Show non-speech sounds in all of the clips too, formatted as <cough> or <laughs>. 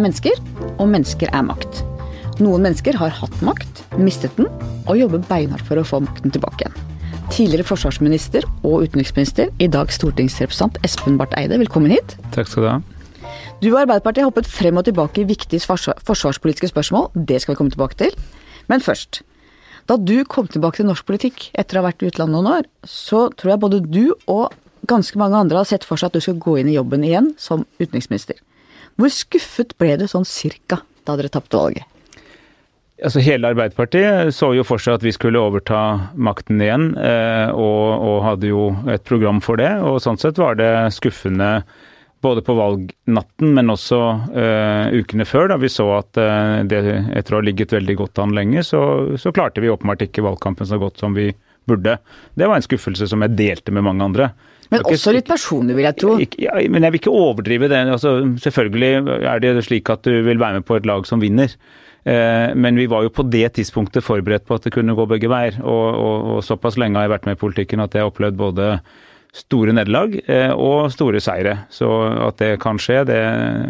er mennesker, og mennesker er makt. Noen mennesker har hatt makt, mistet den, og jobber beinhardt for å få makten tilbake igjen. Tidligere forsvarsminister og utenriksminister, i dag stortingsrepresentant Espen Barth Eide, velkommen hit. Takk skal du ha. Du og Arbeiderpartiet har hoppet frem og tilbake i viktige forsvarspolitiske spørsmål. Det skal vi komme tilbake til. Men først. Da du kom tilbake til norsk politikk etter å ha vært i utlandet noen år, så tror jeg både du og ganske mange andre har sett for seg at du skal gå inn i jobben igjen som utenriksminister. Hvor skuffet ble du sånn cirka da dere tapte valget? Altså Hele Arbeiderpartiet så jo for seg at vi skulle overta makten igjen, eh, og, og, hadde jo et program for det. og Sånn sett var det skuffende både på valgnatten, men også uh, ukene før, da vi så at uh, det etter å ha ligget veldig godt an lenge, så, så klarte vi åpenbart ikke valgkampen så godt som vi burde. Det var en skuffelse som jeg delte med mange andre. Men også litt personlig, vil jeg tro. Ja, men jeg vil ikke overdrive det. Altså, selvfølgelig er det slik at du vil være med på et lag som vinner. Eh, men vi var jo på det tidspunktet forberedt på at det kunne gå begge veier. Og, og, og såpass lenge har jeg vært med i politikken at jeg har opplevd både store nederlag eh, og store seire. Så at det kan skje, det,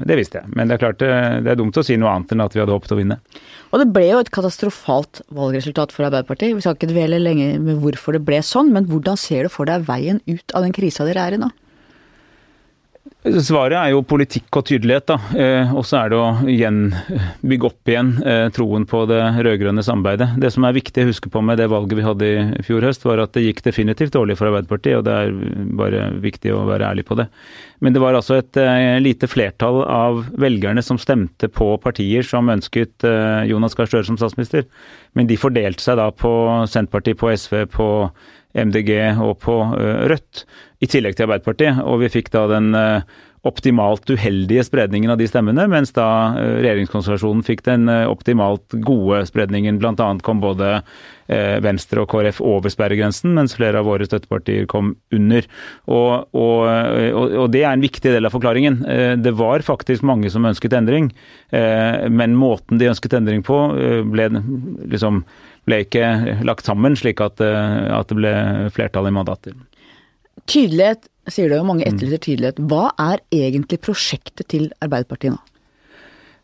det visste jeg. Men det er klart det, det, er dumt å si noe annet enn at vi hadde håpet å vinne. Og det ble jo et katastrofalt valgresultat for Arbeiderpartiet. Vi skal ikke dvele lenge med hvorfor det ble sånn, men hvordan ser du for deg veien ut av den krisa dere er i nå? Svaret er jo politikk og tydelighet. da, eh, Og så er det å igjen bygge opp igjen eh, troen på det rød-grønne samarbeidet. Det som er viktig å huske på med det valget vi hadde i fjor høst, var at det gikk definitivt dårlig for Arbeiderpartiet, og det er bare viktig å være ærlig på det. Men det var altså et eh, lite flertall av velgerne som stemte på partier som ønsket Jonas Gahr Støre som statsminister. Men de fordelte seg da på Senterpartiet, på SV, på MDG og på eh, Rødt, i tillegg til Arbeiderpartiet. Og vi fikk da den eh, optimalt uheldige spredningen av de stemmene, mens da regjeringskonsultasjonen regjeringskonstellasjonen fikk den optimalt gode spredningen. Blant annet kom både Venstre og KrF over sperregrensen, mens flere av våre støttepartier kom under. Og, og, og, det er en viktig del av forklaringen. Det var faktisk mange som ønsket endring, men måten de ønsket endring på ble liksom ble ikke lagt sammen slik at, eh, at det ble flertall i mandater. Tydelighet, sier du, jo mange etterlyser tydelighet. Hva er egentlig prosjektet til Arbeiderpartiet nå?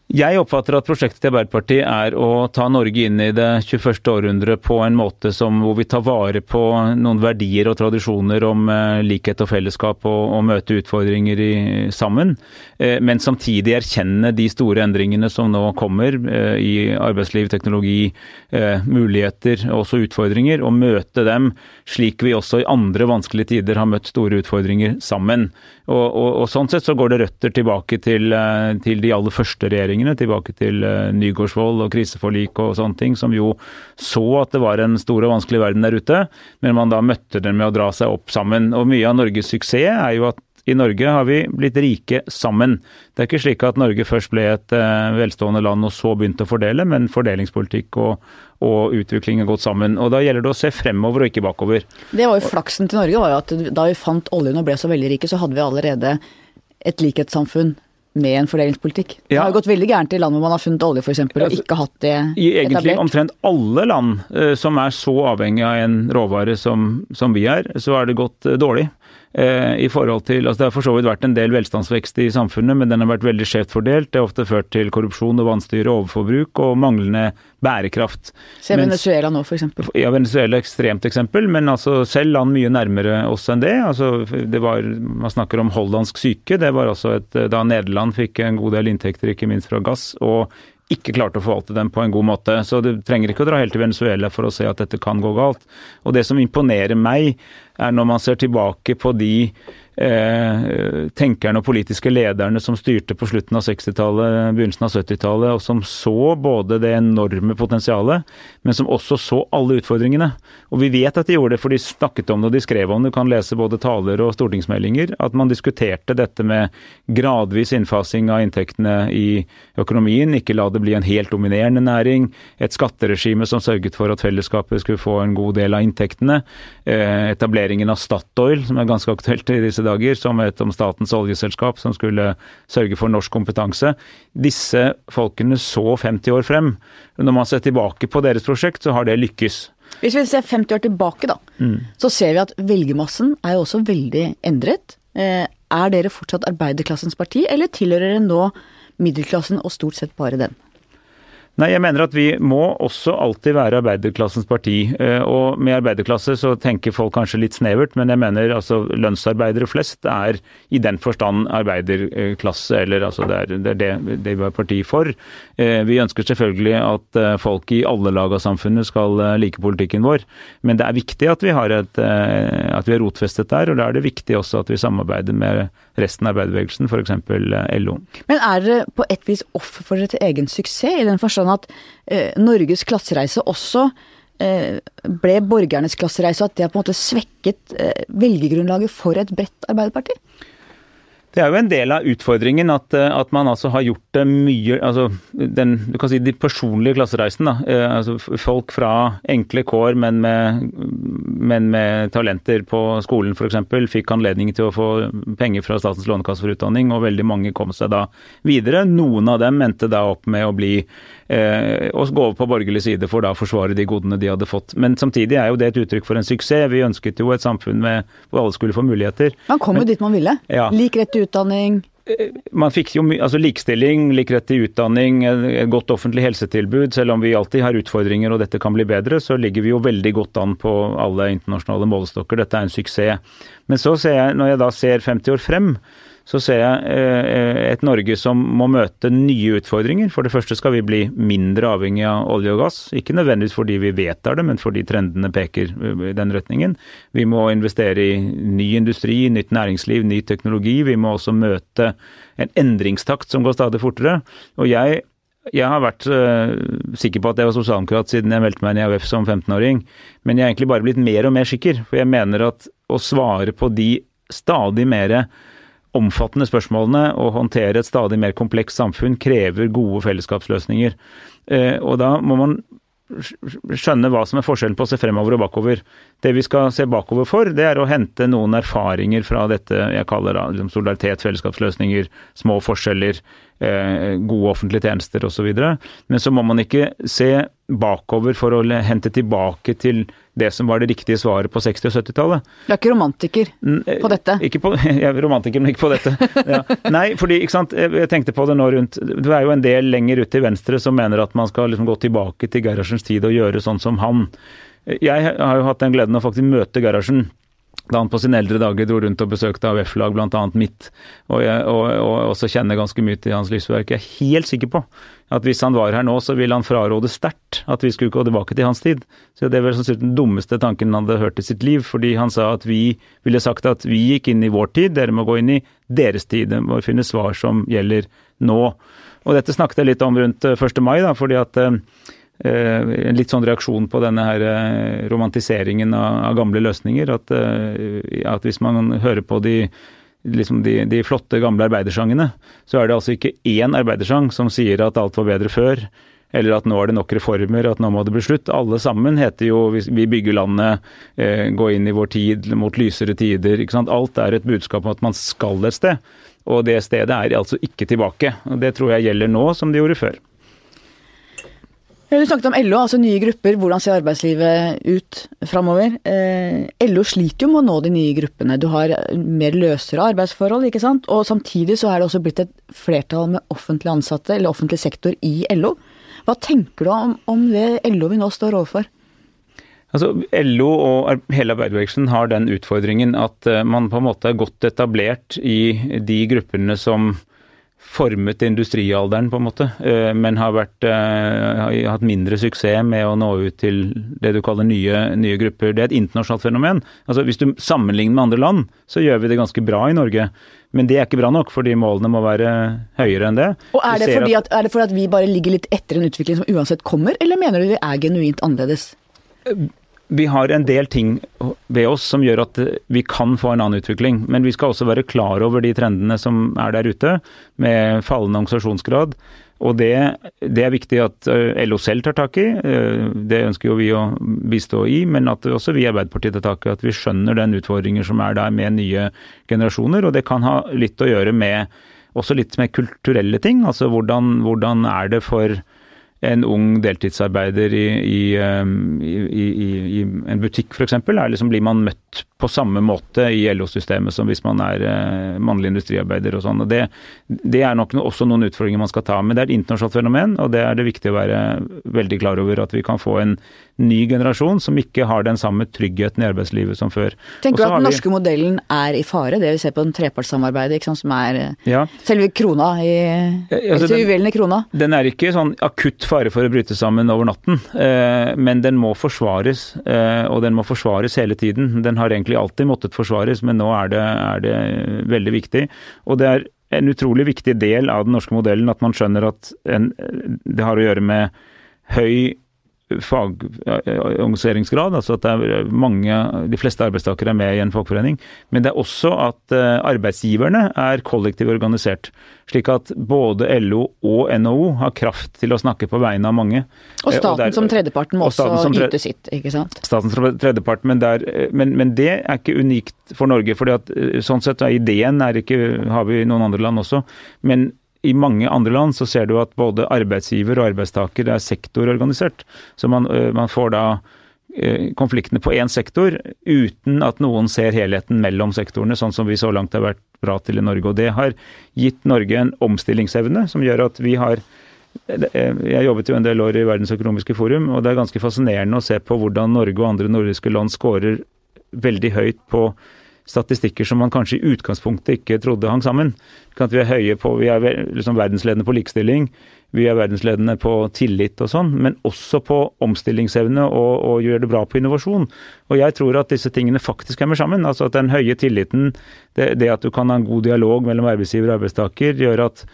Jeg oppfatter at prosjektet til Arbeiderpartiet er å ta Norge inn i det 21. århundret på en måte som, hvor vi tar vare på noen verdier og tradisjoner om eh, likhet og fellesskap og, og møte utfordringer i, sammen. Eh, men samtidig erkjenne de store endringene som nå kommer eh, i arbeidsliv, teknologi, muligheter og også utfordringer. Og møte dem slik vi også i andre vanskelige tider har møtt store utfordringer sammen. Og, og, og Sånn sett så går det røtter tilbake til, til de aller første regjeringene, tilbake til uh, Nygaardsvold og kriseforlik og sånne ting, som jo så at det var en stor og vanskelig verden der ute, men man da møtte den med å dra seg opp sammen. Og Mye av Norges suksess er jo at i Norge har vi blitt rike sammen. Det er ikke slik at Norge først ble et uh, velstående land og så begynte å fordele, men fordelingspolitikk og, og utvikling har gått sammen. Og Da gjelder det å se fremover og ikke bakover. Det var jo Flaksen til Norge var jo at da vi fant oljen og ble så veldig rike, så hadde vi allerede et likhetssamfunn med en fordelingspolitikk. Det har jo gått veldig gærent i land hvor man har funnet olje f.eks. og ikke hatt det etablert. I egentlig omtrent alle land uh, som er så avhengig av en råvare som, som vi er, så har det gått uh, dårlig. Eh, i forhold til, altså Det har for så vidt vært en del velstandsvekst i samfunnet, men den har vært veldig skjevt fordelt. Det har ofte ført til korrupsjon og vanstyre, overforbruk og manglende bærekraft. Se Venezuela nå, f.eks. Ja, Venezuela er ekstremt eksempel, men altså selv land mye nærmere oss enn det. altså det var, Man snakker om hollandsk syke. Det var altså et, da Nederland fikk en god del inntekter, ikke minst fra gass. og ikke klarte å forvalte dem på en god måte. Så du trenger ikke å dra helt til Venezuela for å se at dette kan gå galt. Og det som imponerer meg, er når man ser tilbake på de eh, tenkerne og politiske lederne som styrte på slutten av 60-tallet, begynnelsen av 70-tallet, og som så både det enorme potensialet, men som også så alle utfordringene. Og vi vet at de gjorde det, for de snakket om det og de skrev om det. Du kan lese både taler og stortingsmeldinger. At man diskuterte dette med gradvis innfasing av inntektene i økonomien. Ikke la det bli en helt dominerende næring. Et skatteregime som sørget for at fellesskapet skulle få en god del av inntektene. Eh, etableringen av Statoil, som er ganske aktuelt i disse dager, som et om statens oljeselskap som skulle sørge for norsk kompetanse. Disse folkene så 50 år frem. Når man ser tilbake på deres prosjekt, så har det lykkes. Hvis vi ser 50 år tilbake, da, mm. så ser vi at velgermassen er jo også veldig endret. Eh, er dere fortsatt arbeiderklassens parti, eller tilhører dere nå middelklassen og stort sett bare den? Nei, jeg mener at vi må også alltid være arbeiderklassens parti. Eh, og med arbeiderklasse så tenker folk kanskje litt snevert, men jeg mener altså lønnsarbeidere flest er i den forstand arbeiderklasse, eller altså det er det, er det, det vi er parti for. Eh, vi ønsker selvfølgelig at eh, folk i alle lag av samfunnet skal like politikken vår, men det er viktig at vi har, et, at vi er rotfestet der, og da er det viktig også at vi samarbeider med resten av arbeiderbevegelsen, f.eks. LO. Men er dere på et vis offer for deres egen suksess, i den forstand at eh, Norges klassereise også eh, ble borgernes klassereise, og at det har på en måte svekket eh, velgergrunnlaget for et bredt Arbeiderparti? Det er jo en del av utfordringen at, eh, at man altså har gjort det mye altså den, du kan si De personlige klassereisen. da, eh, altså Folk fra enkle kår, men med, men med talenter på skolen f.eks. fikk anledning til å få penger fra Statens lånekasse for utdanning, og veldig mange kom seg da videre. Noen av dem endte da opp med å bli eh, å gå over på borgerlig side for da å forsvare de godene de hadde fått. Men samtidig er jo det et uttrykk for en suksess. Vi ønsket jo et samfunn med, hvor alle skulle få muligheter. Man kom jo dit man ville. Ja. Lik rett til utdanning. Man fikk jo altså likestilling, lik rett til utdanning, et godt offentlig helsetilbud. Selv om vi alltid har utfordringer og dette kan bli bedre, så ligger vi jo veldig godt an på alle internasjonale målestokker. Dette er en suksess. Men så ser jeg, når jeg da ser 50 år frem, så ser jeg eh, et Norge som må møte nye utfordringer. For det første skal vi bli mindre avhengig av olje og gass. Ikke nødvendigvis fordi vi vedtar det, men fordi trendene peker eh, i den retningen. Vi må investere i ny industri, nytt næringsliv, ny teknologi. Vi må også møte en endringstakt som går stadig fortere. Og jeg jeg har vært uh, sikker på at jeg var sosialdemokrat siden jeg meldte meg inn i AUF som 15-åring, men jeg er egentlig bare blitt mer og mer sikker. For jeg mener at å svare på de stadig mer omfattende spørsmålene og håndtere et stadig mer komplekst samfunn krever gode fellesskapsløsninger. Eh, og da må man skjønne hva som er forskjellen på å se fremover og bakover. Det vi skal se bakover for, det er å hente noen erfaringer fra dette jeg kaller da, liksom solidaritet, fellesskapsløsninger, små forskjeller, gode offentlige tjenester osv. Men så må man ikke se bakover for å hente tilbake til det som var det riktige svaret på 60- og 70-tallet. Du er ikke romantiker eh, på dette? Ikke på, <laughs> jeg er romantiker, men ikke på dette. Ja. Nei, fordi ikke sant, jeg tenkte på det nå rundt Det er jo en del lenger ut til venstre som mener at man skal liksom gå tilbake til Gerhardsens tid og gjøre sånn som han. Jeg har jo hatt den gleden å faktisk møte Gerhardsen da han på sine eldre dager dro rundt og besøkte AUF-lag, bl.a. mitt, og, jeg, og, og, også kjenner ganske mye til hans livsverk. Jeg er helt sikker på at hvis han var her nå, så ville han fraråde sterkt at vi skulle gå tilbake til hans tid. Så Det vel sånn den dummeste tanken han hadde hørt i sitt liv, fordi han sa at vi ville sagt at vi gikk inn i vår tid, dere må gå inn i deres tid. Dere må finne svar som gjelder nå. Og Dette snakket jeg litt om rundt 1. Eh, mai, da, fordi at Eh, en litt sånn reaksjon på denne her eh, romantiseringen av, av gamle løsninger. At, eh, at, hvis man hører på de, liksom de, de, flotte, gamle arbeidersangene, så er det altså ikke én arbeidersang som sier at alt var bedre før. Eller at nå er det nok reformer, at nå må det bli slutt. Alle sammen heter jo 'Vi bygger landet', eh, 'Gå inn i vår tid', 'Mot lysere tider'. ikke sant? Alt er et budskap om at man skal et sted. Og det stedet er altså ikke tilbake. Og Det tror jeg gjelder nå som det gjorde før. Du snakket om LO, altså nye grupper. Hvordan ser arbeidslivet ut framover? Eh, LO sliter jo med å nå de nye gruppene. Du har mer løsere arbeidsforhold, ikke sant. Og samtidig så er det også blitt et flertall med offentlig ansatte, eller offentlig sektor, i LO. Hva tenker du om, om det LO vi nå står overfor? Altså, LO og hele arbeiderbevegelsen har den utfordringen at eh, man på en måte er godt etablert i de gruppene som formet industrialderen, på en måte, eh, men har, vært, eh, har hatt mindre suksess med å nå ut til det du kaller nye, nye, grupper. Det er et internasjonalt fenomen. Altså, Hvis du sammenligner med andre land, så gjør vi det ganske bra i Norge. Men det er ikke bra nok, fordi målene må være høyere enn det. Og Er det, fordi at, er det fordi at vi bare ligger litt etter en utvikling som uansett kommer, eller mener du vi er genuint annerledes? Vi har en del ting ved oss som gjør at vi kan få en annen utvikling. Men vi skal også være klar over de trendene som er der ute, med fallende organisasjonsgrad. Og det, det, er viktig at eh, LO selv tar tak i, eh, det ønsker jo vi å bistå i. Men at også vi i Arbeiderpartiet tar tak i at vi skjønner den utfordringer som er der med nye generasjoner. Og det kan ha litt å gjøre med også litt med kulturelle ting. Altså hvordan, hvordan er det for en ung deltidsarbeider i, i, um, i, i en butikk f.eks. Liksom, blir man møtt på samme måte i LO-systemet som hvis man er eh, mannlig industriarbeider og sånn. og det, det, er nok også noen utfordringer man skal ta. Men det er et internasjonalt fenomen, og det er det viktig å være veldig klar over. At vi kan få en ny generasjon som ikke har den samme tryggheten i arbeidslivet som før. Tenker du at den norske modellen er i fare, det vi ser på den trepartssamarbeidet, ikke sant, som er eh, ja. selve krona i altså, den, krona? Den er ikke sånn akutt fare for å bryte sammen over natten, eh, men den må forsvares. Eh, og den må forsvares hele tiden. Den har egentlig alltid måttet forsvares, men nå er det, er det veldig viktig. Og det er en utrolig viktig del av den norske modellen at man skjønner at en, det har å gjøre med høy fagorganiseringsgrad, altså at det er mange, de fleste arbeidstakere er med i en fagforening. Men det er også at eh, arbeidsgiverne er kollektivt organisert. Slik at både LO og NHO har kraft til å snakke på vegne av mange. Og eh, staten og der, som tredjeparten må også yte sitt, ikke sant? Staten som tredjepart, men, der, men, men, det er ikke unikt for Norge. fordi at eh, sånn sett er ideen er ikke, har vi i noen andre land også. men i mange andre land så ser du at både arbeidsgiver og arbeidstaker er sektororganisert. Så man, man får da konfliktene på én sektor uten at noen ser helheten mellom sektorene, sånn som vi så langt har vært bra til i Norge. Og det har gitt Norge en omstillingsevne som gjør at vi har jeg jobbet jo en del år i Verdens økonomiske forum, og det er ganske fascinerende å se på hvordan Norge og andre nordiske land scorer veldig høyt på statistikker som man kanskje i utgangspunktet ikke trodde hang sammen. Vi er høye på, vi er liksom verdensledende på likestilling, vi er verdensledende på tillit og sånn, men også på omstillingsevne og, og gjør det bra på innovasjon. Og jeg tror at disse tingene faktisk henger sammen. Altså at den høye tilliten, det, det at du kan ha en god dialog mellom arbeidsgiver og arbeidstaker, gjør at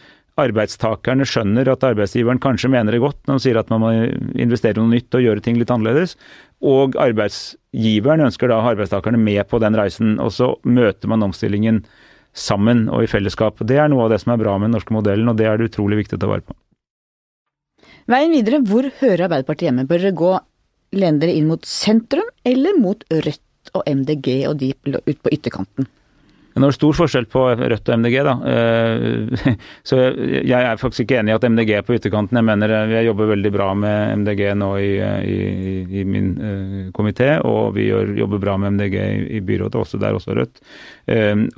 arbeidstakerne skjønner at arbeidsgiveren kanskje mener det godt når han sier at man må investere noe nytt og gjøre ting litt annerledes. Og arbeidsgiveren ønsker da arbeidstakerne med på den reisen. Og så møter man omstillingen sammen og i fellesskap. Det er noe av det som er bra med den norske modellen, og det er det utrolig viktig å ta vare på. Veien videre, hvor hører Arbeiderpartiet hjemme? Bør dere gå lene dere inn mot sentrum, eller mot Rødt og MDG og de ut på ytterkanten? Men det er stor forskjell på Rødt og MDG, da. Eh, <laughs> så jeg er faktisk ikke enig i at MDG er på ytterkanten. Jeg mener eh, jeg jobber veldig bra med MDG nå i, i, i min uh, komité, og vi gjør, jobber bra med MDG i, byrådet, også der også Rødt.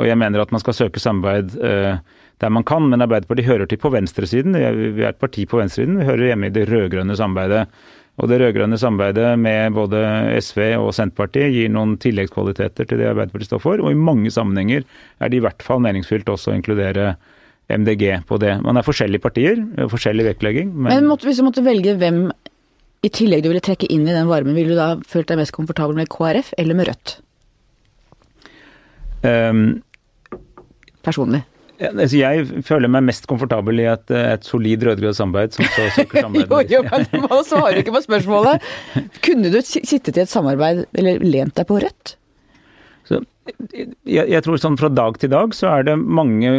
Og jeg mener at man skal søke samarbeid der man kan, men Arbeiderpartiet hører til på venstresiden. Vi er et parti på venstresiden. Vi hører hjemme i det rød-grønne samarbeidet. Og det rød-grønne samarbeidet med både SV og Senterpartiet gir noen tilleggskvaliteter til det Arbeiderpartiet står for, og i mange sammenhenger er det i hvert fall meningsfylt også å inkludere MDG på det. Man er forskjellige partier, forskjellig vektlegging. Men, men måtte, hvis du måtte velge hvem i tillegg du ville trekke inn i den varmen, ville du da følt deg mest komfortabel med KrF eller med Rødt? Um, Personlig. Jeg føler meg mest komfortabel i et, et solid rød-grønt samarbeid som så <laughs> samarbeid. jo, jo, men du svarer svare ikke på spørsmålet. Kunne du sittet i et samarbeid eller lent deg på Rødt? Så, jeg, jeg, tror sånn fra dag til dag så er det mange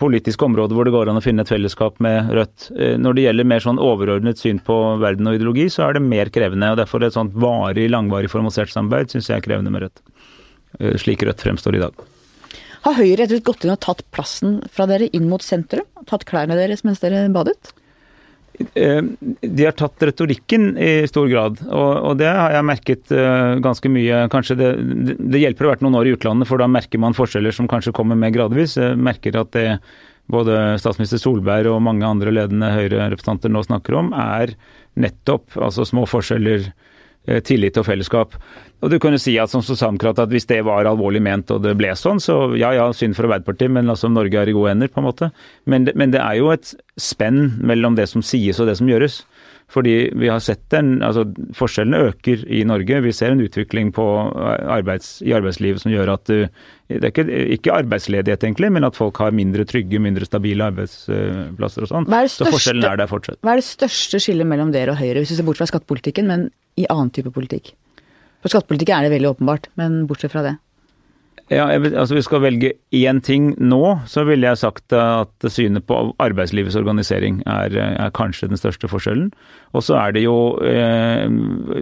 politiske områder hvor det går an å finne et fellesskap med Rødt. Eh, når det gjelder mer sånn overordnet syn på verden og ideologi, så er det mer krevende. og Derfor et sånt varig, langvarig formalisert samarbeid syns jeg er krevende med Rødt. Eh, slik Rødt fremstår i dag. Har Høyre rett og slett gått inn og tatt plassen fra dere inn mot sentrum? Tatt klærne deres mens dere badet? Eh, de har tatt retorikken i stor grad, og, det har jeg merket eh, ganske mye. Kanskje det, det hjelper å ha vært noen år i utlandet, for da merker man forskjeller som kanskje kommer mer gradvis. Jeg merker at det både statsminister Solberg og mange andre ledende Høyre-representanter nå snakker om, er nettopp altså små forskjeller tillit og fellesskap. Og du kunne si at som sosialdemokrat at hvis det var alvorlig ment og det ble sånn, så ja ja, synd for Arbeiderpartiet, men altså Norge er i gode hender, på en måte. Men det, men det er jo et spenn mellom det som sies og det som gjøres. Fordi vi har sett den, altså Forskjellene øker i Norge. Vi ser en utvikling arbeids, i arbeidslivet som gjør at du Det er ikke, ikke, arbeidsledighet, egentlig, men at folk har mindre trygge, mindre stabile arbeidsplasser og sånn. Så forskjellen er der fortsatt. Hva er det største skillet mellom dere og Høyre, hvis vi ser bort fra skattepolitikken, men i annen type politikk? For skattepolitikk er det veldig åpenbart, men bortsett fra det? Ja, altså Vi skal velge én ting nå, så ville jeg sagt at synet på arbeidslivets organisering er, er kanskje den største forskjellen. Og så er det jo eh,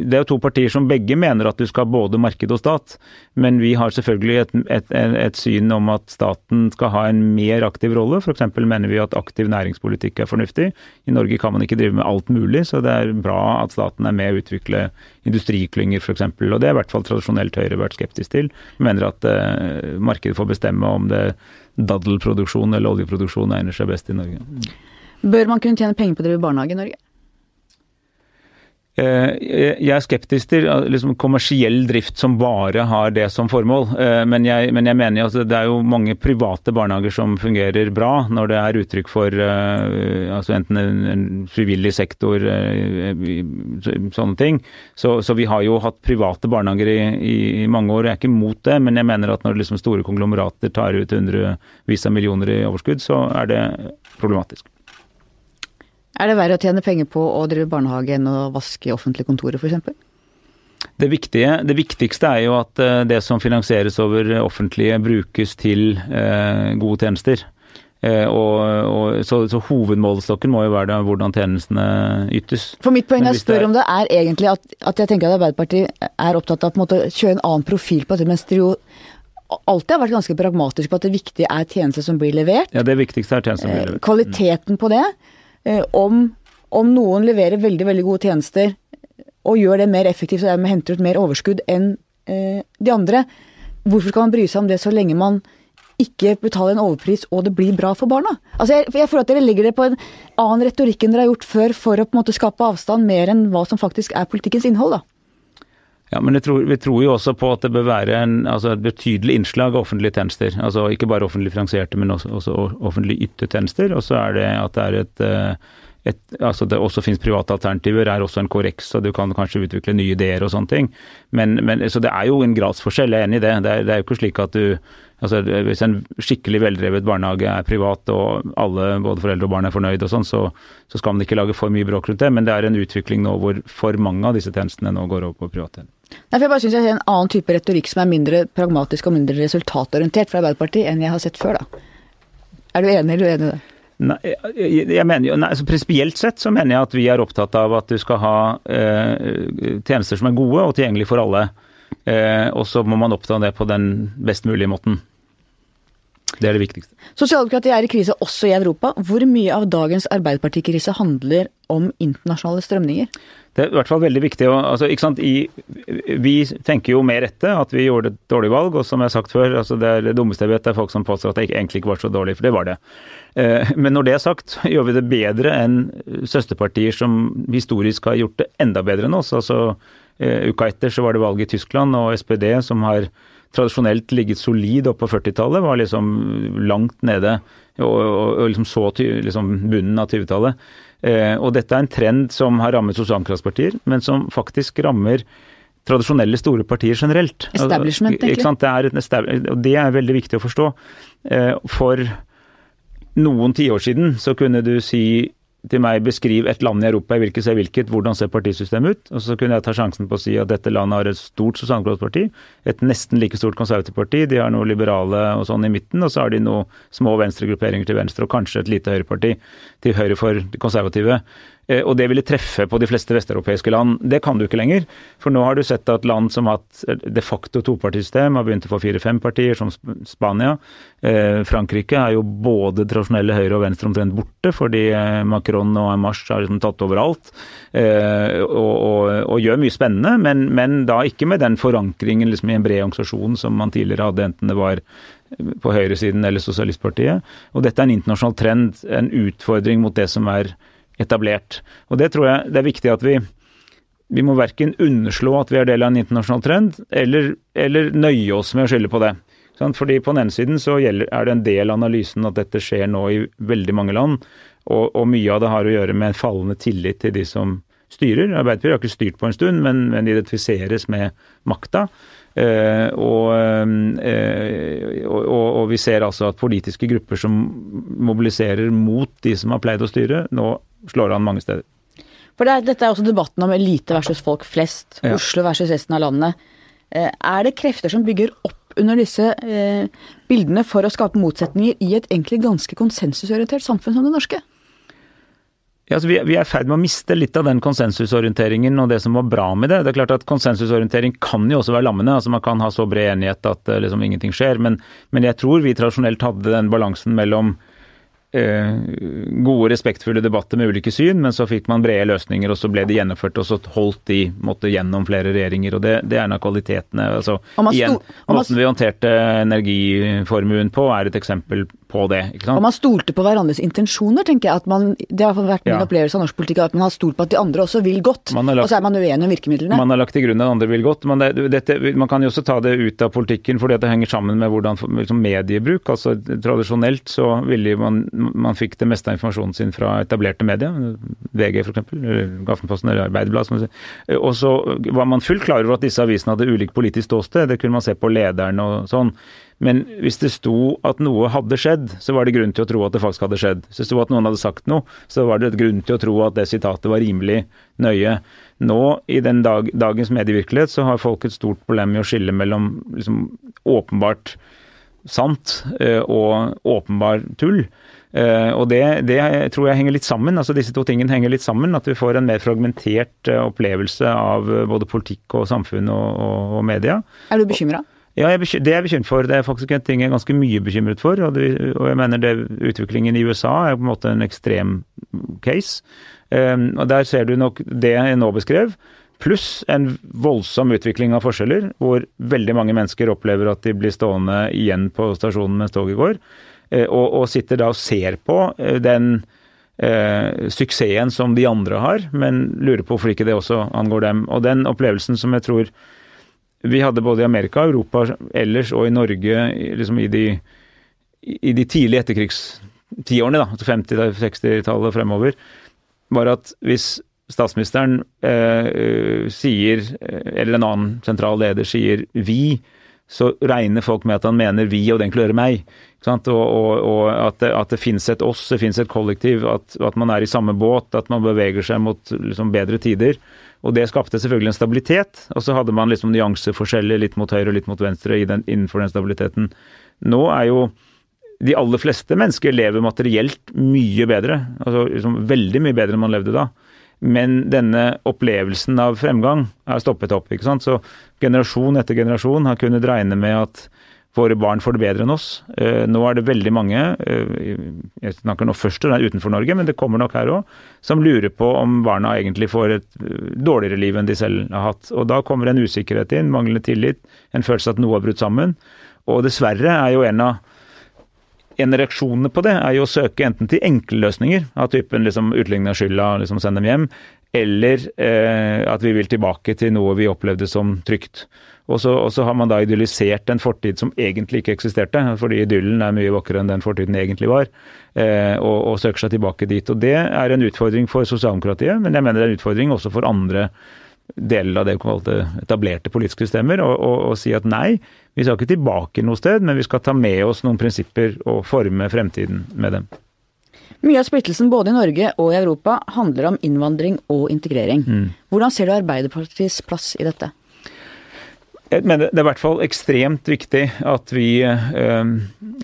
Det er jo to partier som begge mener at du skal ha både marked og stat. Men vi har selvfølgelig et, et, et syn om at staten skal ha en mer aktiv rolle. F.eks. mener vi at aktiv næringspolitikk er fornuftig. I Norge kan man ikke drive med alt mulig, så det er bra at staten er med å utvikle industriklynger f.eks. Og det er i hvert fall tradisjonelt Høyre vært skeptisk til. Mener at eh, markedet får bestemme om det daddelproduksjon eller oljeproduksjon egner seg best i Norge. Bør man kunne tjene penger på å drive barnehage i Norge? Eh, jeg er skeptisk til liksom, kommersiell drift som bare har det som formål. Eh, men jeg, men jeg mener at det er jo mange private barnehager som fungerer bra, når det er uttrykk for eh, altså enten en, en frivillig sektor, sånne ting. Så, så, vi har jo hatt private barnehager i, i, mange år. Jeg er ikke mot det, men jeg mener at når liksom store konglomerater tar ut hundrevis av millioner i overskudd, så er det problematisk. Er det verre å tjene penger på å drive barnehage enn å vaske offentlige kontorer f.eks.? Det, viktige, det viktigste er jo at eh, det som finansieres over offentlige, brukes til eh, gode tjenester. Eh, og, og, så, så, hovedmålestokken må jo være det, hvordan tjenestene ytes. For mitt poeng er å spørre om det er egentlig at, at, jeg tenker at Arbeiderpartiet er opptatt av på en måte å kjøre en annen profil på det, mens de jo alltid har vært ganske pragmatiske på at det viktige er tjenester som blir levert. Ja, det viktigste er tjenester som blir levert. Kvaliteten på det. Eh, om, om, noen leverer veldig, veldig gode tjenester og gjør det mer effektivt og dermed henter ut mer overskudd enn eh, de andre, hvorfor skal man bry seg om det så lenge man ikke betaler en overpris og det blir bra for barna? Altså jeg, jeg føler at dere legger det på en annen retorikk enn dere har gjort før for å på en måte skape avstand mer enn hva som faktisk er politikkens innhold, da. Ja, men tror, Vi tror jo også på at det bør være en, altså et betydelig innslag av offentlige tjenester. Altså Ikke bare offentlig finansierte, men også, også offentlig ytte tjenester. Og så er det at det er et, eh, et, altså det også finnes private alternativer, er også en korreks, så du kan kanskje utvikle nye ideer og sånne ting. Men, men, så det er jo en gradsforskjell, jeg er enig i det. Det er, det er jo ikke slik at du altså Hvis en skikkelig veldrevet barnehage er privat og alle, både foreldre og barn er fornøyd og sånn, så, så, skal man ikke lage for mye bråk rundt det. Men det er en utvikling nå hvor for mange av disse tjenestene nå går over på private. Nei, for jeg bare synes jeg ser en annen type retorikk som er mindre pragmatisk og mindre resultatorientert fra Arbeiderpartiet enn jeg har sett før, da. Er du enig eller uenig i det? Nei, jeg mener jo, nei, altså Prinsipielt sett så mener jeg at vi er opptatt av at du skal ha eh, tjenester som er gode og tilgjengelige for alle. Eh, og så må man oppta det på den best mulige måten. Det er det viktigste. Sosialdemokratiet er i krise også i Europa. Hvor mye av dagens arbeiderpartikrise handler om internasjonale strømninger? Det er i hvert fall veldig viktig. å, altså, I, vi tenker jo mer etter at vi gjorde et dårlig valg. Og som jeg har sagt før, altså, det, er det dummeste jeg vet, det er folk som påstår at det egentlig ikke var så dårlig, for det var det. Eh, men når det er sagt, gjør vi det bedre enn søsterpartier som historisk har gjort det enda bedre enn oss. Altså, eh, uka etter så var det valg i Tyskland, og SPD, som har tradisjonelt ligget solid oppe på 40-tallet, var liksom langt nede og, og, og liksom så liksom bunnen av 20-tallet. Eh, og dette er en trend som har rammet sosialdemokratiske men som faktisk rammer tradisjonelle store partier generelt. Establishment, egentlig. Det er, og det er veldig viktig å forstå. Eh, for noen tiår siden så kunne du si til meg beskriv et land i Europa, jeg vil ikke se hvilket, hvordan ser partisystemet ut? Og så kunne jeg ta sjansen på å si at dette landet har et stort sosialdemokratisk et nesten like stort konservativt parti, de har noe liberale og sånn i midten, og så har de noen små venstregrupperinger til venstre, og kanskje et lite høyreparti til høyre for de konservative. Eh, og det ville treffe på de fleste vesteuropeiske land. Det kan du ikke lenger. For nå har du sett at land som har hatt de facto topartisystem, har begynt å få fire-fem partier, som Spania. Eh, Frankrike er jo både tradisjonelle høyre og venstre omtrent borte, fordi eh, Macron og Marche har liksom tatt over alt. Og, og, og gjør mye spennende, men, men, da ikke med den forankringen liksom i en bred organisasjon som man tidligere hadde, enten det var på høyresiden eller Sosialistpartiet. Og dette er en internasjonal trend, en utfordring mot det som er etablert. Og Det tror jeg det er viktig at vi vi må verken underslå at vi er del av en internasjonal trend, eller, eller nøye oss med å skylde på det. Fordi På den ene siden så er det en del av analysen at dette skjer nå i veldig mange land. Og, og mye av det har å gjøre med en fallende tillit til de som styrer. Arbeiderpartiet har ikke styrt på en stund, men, men identifiseres med makta. Eh, og, eh, og, og, vi ser altså at politiske grupper som mobiliserer mot de som har pleid å styre, nå slår an mange steder. For det er, Dette er også debatten om elite versus folk flest. Ja. Oslo versus resten av landet. Eh, er det krefter som bygger opp under disse bildene for å skape motsetninger i et egentlig ganske konsensusorientert samfunn som det norske? Ja, altså vi, vi, er i ferd med å miste litt av den konsensusorienteringen og det som var bra med det. Det er klart at Konsensusorientering kan jo også være lammende. altså Man kan ha så bred enighet at eh, liksom ingenting skjer. Men, men jeg tror vi tradisjonelt hadde den balansen mellom gode, respektfulle debatter med ulike syn, men så fikk man brede løsninger, og så ble de gjennomført, og så holdt de måtte gjennom flere regjeringer. og Det, det er en av kvalitetene. altså igjen, Måten vi håndterte energiformuen på, er et eksempel på det. ikke sant? Og man stolte på hverandres intensjoner, tenker jeg. at man, Det har vært min ja. opplevelse av norsk politikk, at man har stolt på at de andre også vil godt. Lagt, og så er man uenig om virkemidlene. Man har lagt til grunn at andre vil godt. men det, dette, Man kan jo også ta det ut av politikken, fordi det henger sammen med hvordan liksom mediebruk. altså Tradisjonelt så ville man man fikk det meste av informasjonen sin fra etablerte medier, VG f.eks., eller Aftenposten eller Arbeiderbladet. Og så var man fullt klar over at disse avisene hadde ulikt politisk ståsted, det kunne man se på lederen og sånn. Men hvis det sto at noe hadde skjedd, så var det grunn til å tro at det faktisk hadde skjedd. Hvis det sto at noen hadde sagt noe, så var det grunn til å tro at det sitatet var rimelig nøye. Nå, i den dag, dagens medievirkelighet, så har folk et stort problem med å skille mellom liksom, åpenbart sant eh, og åpenbar tull. Uh, og det, det, tror jeg henger litt sammen. altså Disse to tingene henger litt sammen. At vi får en mer fragmentert uh, opplevelse av uh, både politikk og samfunn og, og, og media. Er du bekymra? Ja, jeg, det er jeg bekymret for. Det er faktisk en ting jeg er ganske mye bekymret for. Og, det, og jeg mener det, utviklingen i USA er på en måte en ekstrem case. Um, og der ser du nok det jeg nå beskrev. Pluss en voldsom utvikling av forskjeller, hvor veldig mange mennesker opplever at de blir stående igjen på stasjonen mens toget går. Eh, og, og, sitter da og ser på eh, den eh, suksessen som de andre har, men lurer på hvorfor ikke det også angår dem. Og den opplevelsen som jeg tror vi hadde både i Amerika, Europa ellers og i Norge liksom i, de, i de tidlige etterkrigstiårene, da, 50-60-tallet altså fremover, var at hvis statsministeren eh, sier, eller en annen sentral leder sier 'vi', så regner folk med at han mener 'vi', og det inkluderer meg. Og, og, og, at det, det finnes et oss, det finnes et kollektiv, at, at, man er i samme båt, at man beveger seg mot liksom, bedre tider. Og det skapte selvfølgelig en stabilitet. Og så hadde man liksom nyanseforskjeller litt mot høyre og litt mot venstre den, innenfor den stabiliteten. Nå er jo de aller fleste mennesker lever materielt mye bedre. Altså liksom, veldig mye bedre enn man levde da. Men denne opplevelsen av fremgang er stoppet opp. ikke sant? Så generasjon etter generasjon har kunnet regne med at våre barn får det bedre enn oss. Eh, nå er det veldig mange, eh, jeg snakker nå først og utenfor Norge, men det kommer nok her òg, som lurer på om barna egentlig får et eh, dårligere liv enn de selv har hatt. Og da kommer en usikkerhet inn, manglende tillit, en følelse at noe har brutt sammen. Og dessverre er jo en av en reaksjonene på det er jo å søke enten til enkle løsninger, av typen liksom utligne av skylda, liksom sende dem hjem, eller eh, at vi vil tilbake til noe vi opplevde som trygt. Og så, og så, har man da idyllisert en fortid som egentlig ikke eksisterte, fordi idyllen er mye vakrere enn den fortiden egentlig var, eh, og, og, søker seg tilbake dit. Og Det er en utfordring for sosialdemokratiet, men jeg mener det er en utfordring også for andre deler av det etablerte politiske systemer, og, si at nei, vi skal ikke tilbake noe sted, men vi skal ta med oss noen prinsipper og forme fremtiden med dem. Mye av splittelsen både i Norge og i Europa handler om innvandring og integrering. Mm. Hvordan ser du Arbeiderpartiets plass i dette? Jeg mener det er i hvert fall ekstremt viktig at vi eh,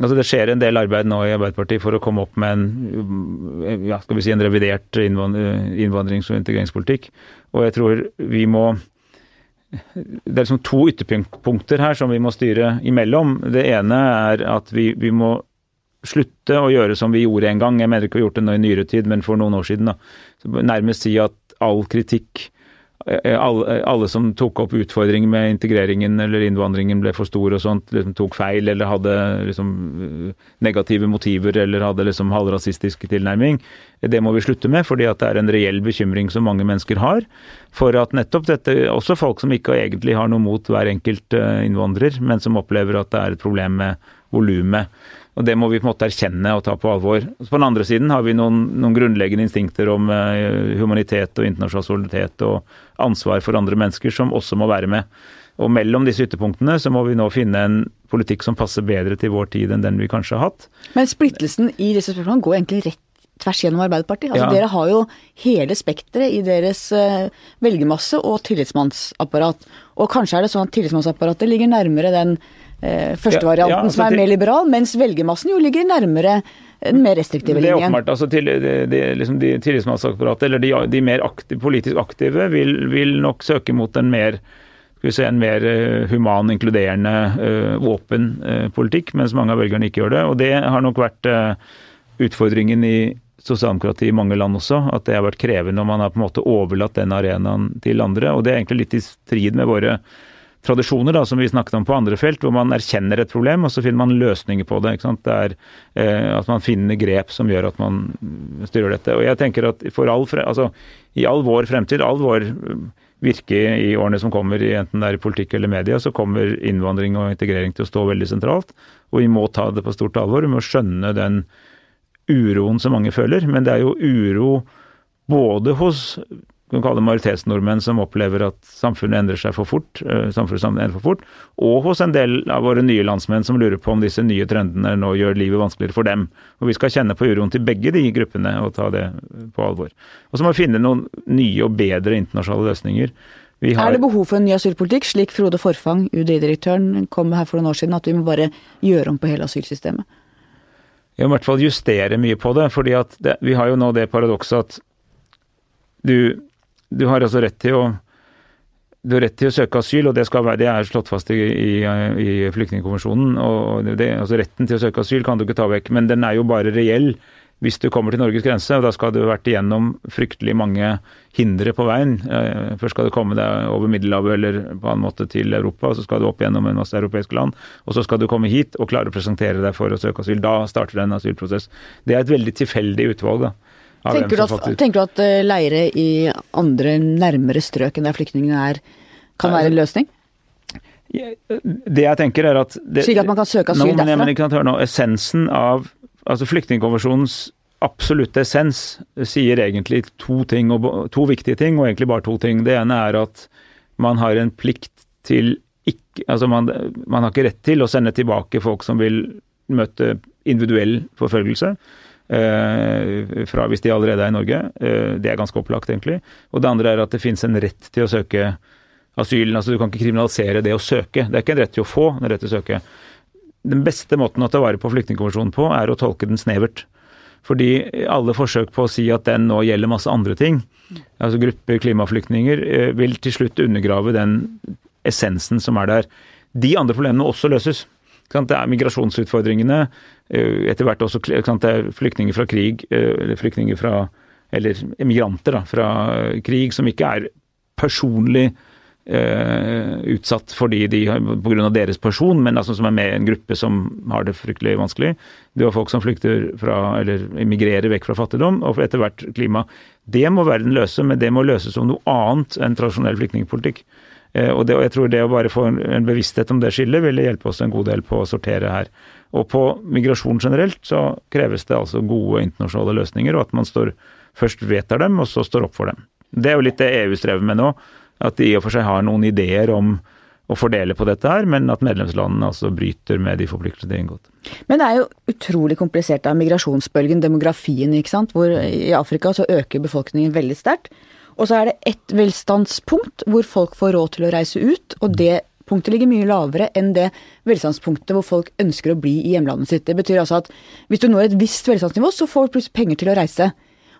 altså Det skjer en del arbeid nå i Arbeiderpartiet for å komme opp med en, ja, skal vi si, en revidert innvandrings- og integreringspolitikk. Og jeg tror vi må Det er liksom to ytterpunkter her som vi må styre imellom. Det ene er at vi, vi må slutte å gjøre som vi gjorde en gang. Jeg mener ikke vi har gjort det nå i nyere tid, men for noen år siden. da. Nærmest si at all kritikk alle, alle, som tok opp utfordringer med integreringen eller innvandringen ble for stor og sånt, liksom tok feil eller hadde liksom eh, negative motiver eller hadde liksom halvrasistisk tilnærming. Det må vi slutte med, fordi at det er en reell bekymring som mange mennesker har. For at nettopp dette, også folk som ikke egentlig har noe mot hver enkelt eh, innvandrer, men som opplever at det er et problem med volumet. Og Det må vi på en måte erkjenne og ta på alvor. På den andre siden har vi noen, noen grunnleggende instinkter om uh, humanitet og internasjonal solidaritet og ansvar for andre mennesker som også må være med. Og Mellom disse ytterpunktene så må vi nå finne en politikk som passer bedre til vår tid enn den vi kanskje har hatt. Men splittelsen i disse spørsmålene går egentlig rett tvers gjennom Arbeiderpartiet. Altså, Ja. Dere har jo hele spekteret i deres eh, velgermasse og tillitsmannsapparat. Og kanskje er det sånn at tillitsmannsapparatet ligger nærmere den eh, første Ja, ja, varianten altså som er mer liberal, mens velgermassen jo ligger nærmere den mer restriktive linjen. Det er åpenbart. altså til, de, de, liksom de tillitsmannsapparatet, eller de, de mer aktive, politisk aktive, vil, vil nok søke mot en mer skal vi se, en mer eh, human, inkluderende, eh, åpen politikk, mens mange av velgerne ikke gjør det. Og det har nok vært utfordringen i sosialdemokratiet i mange land også, at det har vært krevende når man har på en måte overlatt den arenaen til andre. Og det er egentlig litt i strid med våre tradisjoner, da, som vi snakket om på andre felt, hvor man erkjenner et problem, og så finner man løsninger på det. ikke sant? Det er eh, At man finner grep som gjør at man styrer dette. Og jeg tenker at all, altså, i all vår fremtid, all vår mm, virke i årene som kommer, enten det er i politikk eller media, så kommer innvandring og integrering til å stå veldig sentralt. Og vi må ta det på stort alvor. Vi må skjønne den uroen som mange føler. Men det er jo uro både hos kan kalle majoritetsnordmenn som opplever at samfunnet endrer seg for fort, eh, samfunnet endrer for fort, og hos en del av våre nye landsmenn som lurer på om disse nye trendene nå gjør livet vanskeligere for dem. Og Vi skal kjenne på uroen til begge de gruppene og ta det på alvor. Og så må vi finne noen nye og bedre internasjonale løsninger. Har, Er det behov for en ny asylpolitikk, slik Frode Forfang, UDI-direktøren, kom her for noen år siden, at vi må bare gjøre om på hele asylsystemet? I hvert fall justere mye på det. fordi at det, vi har jo nå det paradokset at du, du har altså rett til å du har rett til å søke asyl, og det, være, det er slått fast i, i, i flyktningkonvensjonen. og altså Retten til å søke asyl kan du ikke ta vekk, men den er jo bare reell hvis du kommer til Norges grense. og Da skal du ha vært igjennom fryktelig mange hindre på veien. Eh, Først skal du komme deg over Middelhavet eller på annen måte til Europa, og så skal du opp gjennom en masse europeiske land. Og så skal du komme hit og klare å presentere deg for å søke asyl. Da starter det en asylprosess. Det er et veldig tilfeldig utvalg, da. Tenker du, at, faktisk- tenker du at eh, leire i andre nærmere strøk enn der flyktningene er, kan være en løsning? Det jeg tenker er at det, Slik at man kan søke asyl nå, men, derfra? Men, jeg, sant, hør nå, essensen av altså Flyktningkonvensjonens absolutte essens sier egentlig to, ting, to viktige ting, og egentlig bare to ting. Det ene er at man har en plikt til ikke Altså man, man har ikke rett til å sende tilbake folk som vil møte individuell forfølgelse. Eh, fra hvis de allerede er i Norge. Eh, det er ganske opplagt, egentlig. Og det andre er at det finnes en rett til å søke asyl. Altså Du kan ikke kriminalisere det å søke. Det er ikke en rett til å få, en rett til å søke. Den beste måten å ta vare på flyktningkonvensjonen på, er å tolke den snevert. Fordi alle forsøk på å si at den nå gjelder masse andre ting, altså grupper klimaflyktninger, eh, vil til slutt undergrave den essensen som er der. De andre problemene også løses. Det er migrasjonsutfordringene, eh, etter hvert også det er flyktninger fra krig, eh, eller flyktninger fra Eller emigranter da, fra krig som ikke er personlig eh, utsatt fordi de pga. deres person, men altså som er med i en gruppe som har det fryktelig vanskelig. Du har folk som flykter fra, eller emigrerer vekk fra fattigdom, og etter hvert klima. Det må verden løse, men det må løses som noe annet enn tradisjonell flyktningpolitikk. Eh, og, og jeg tror det å bare få en, en bevissthet om det skillet ville hjelpe oss en god del på å sortere her. Og på migrasjon generelt så kreves det altså gode internasjonale løsninger, og at man står, først vedtar dem, og så står opp for dem. Det er jo litt det EU strever med nå. At de i og for seg har noen ideer om å fordele på dette her, men at medlemslandene altså bryter med de forpliktelsene de har inngått. Men det er jo utrolig komplisert av migrasjonsbølgen, demografien, ikke sant. Hvor i Afrika så øker befolkningen veldig sterkt. Og så er det ett velstandspunkt hvor folk får råd til å reise ut, og det punktet ligger mye lavere enn det velstandspunktet hvor folk ønsker å bli i hjemlandet sitt. Det betyr altså at hvis du når et visst velstandsnivå, så får du plutselig penger til å reise.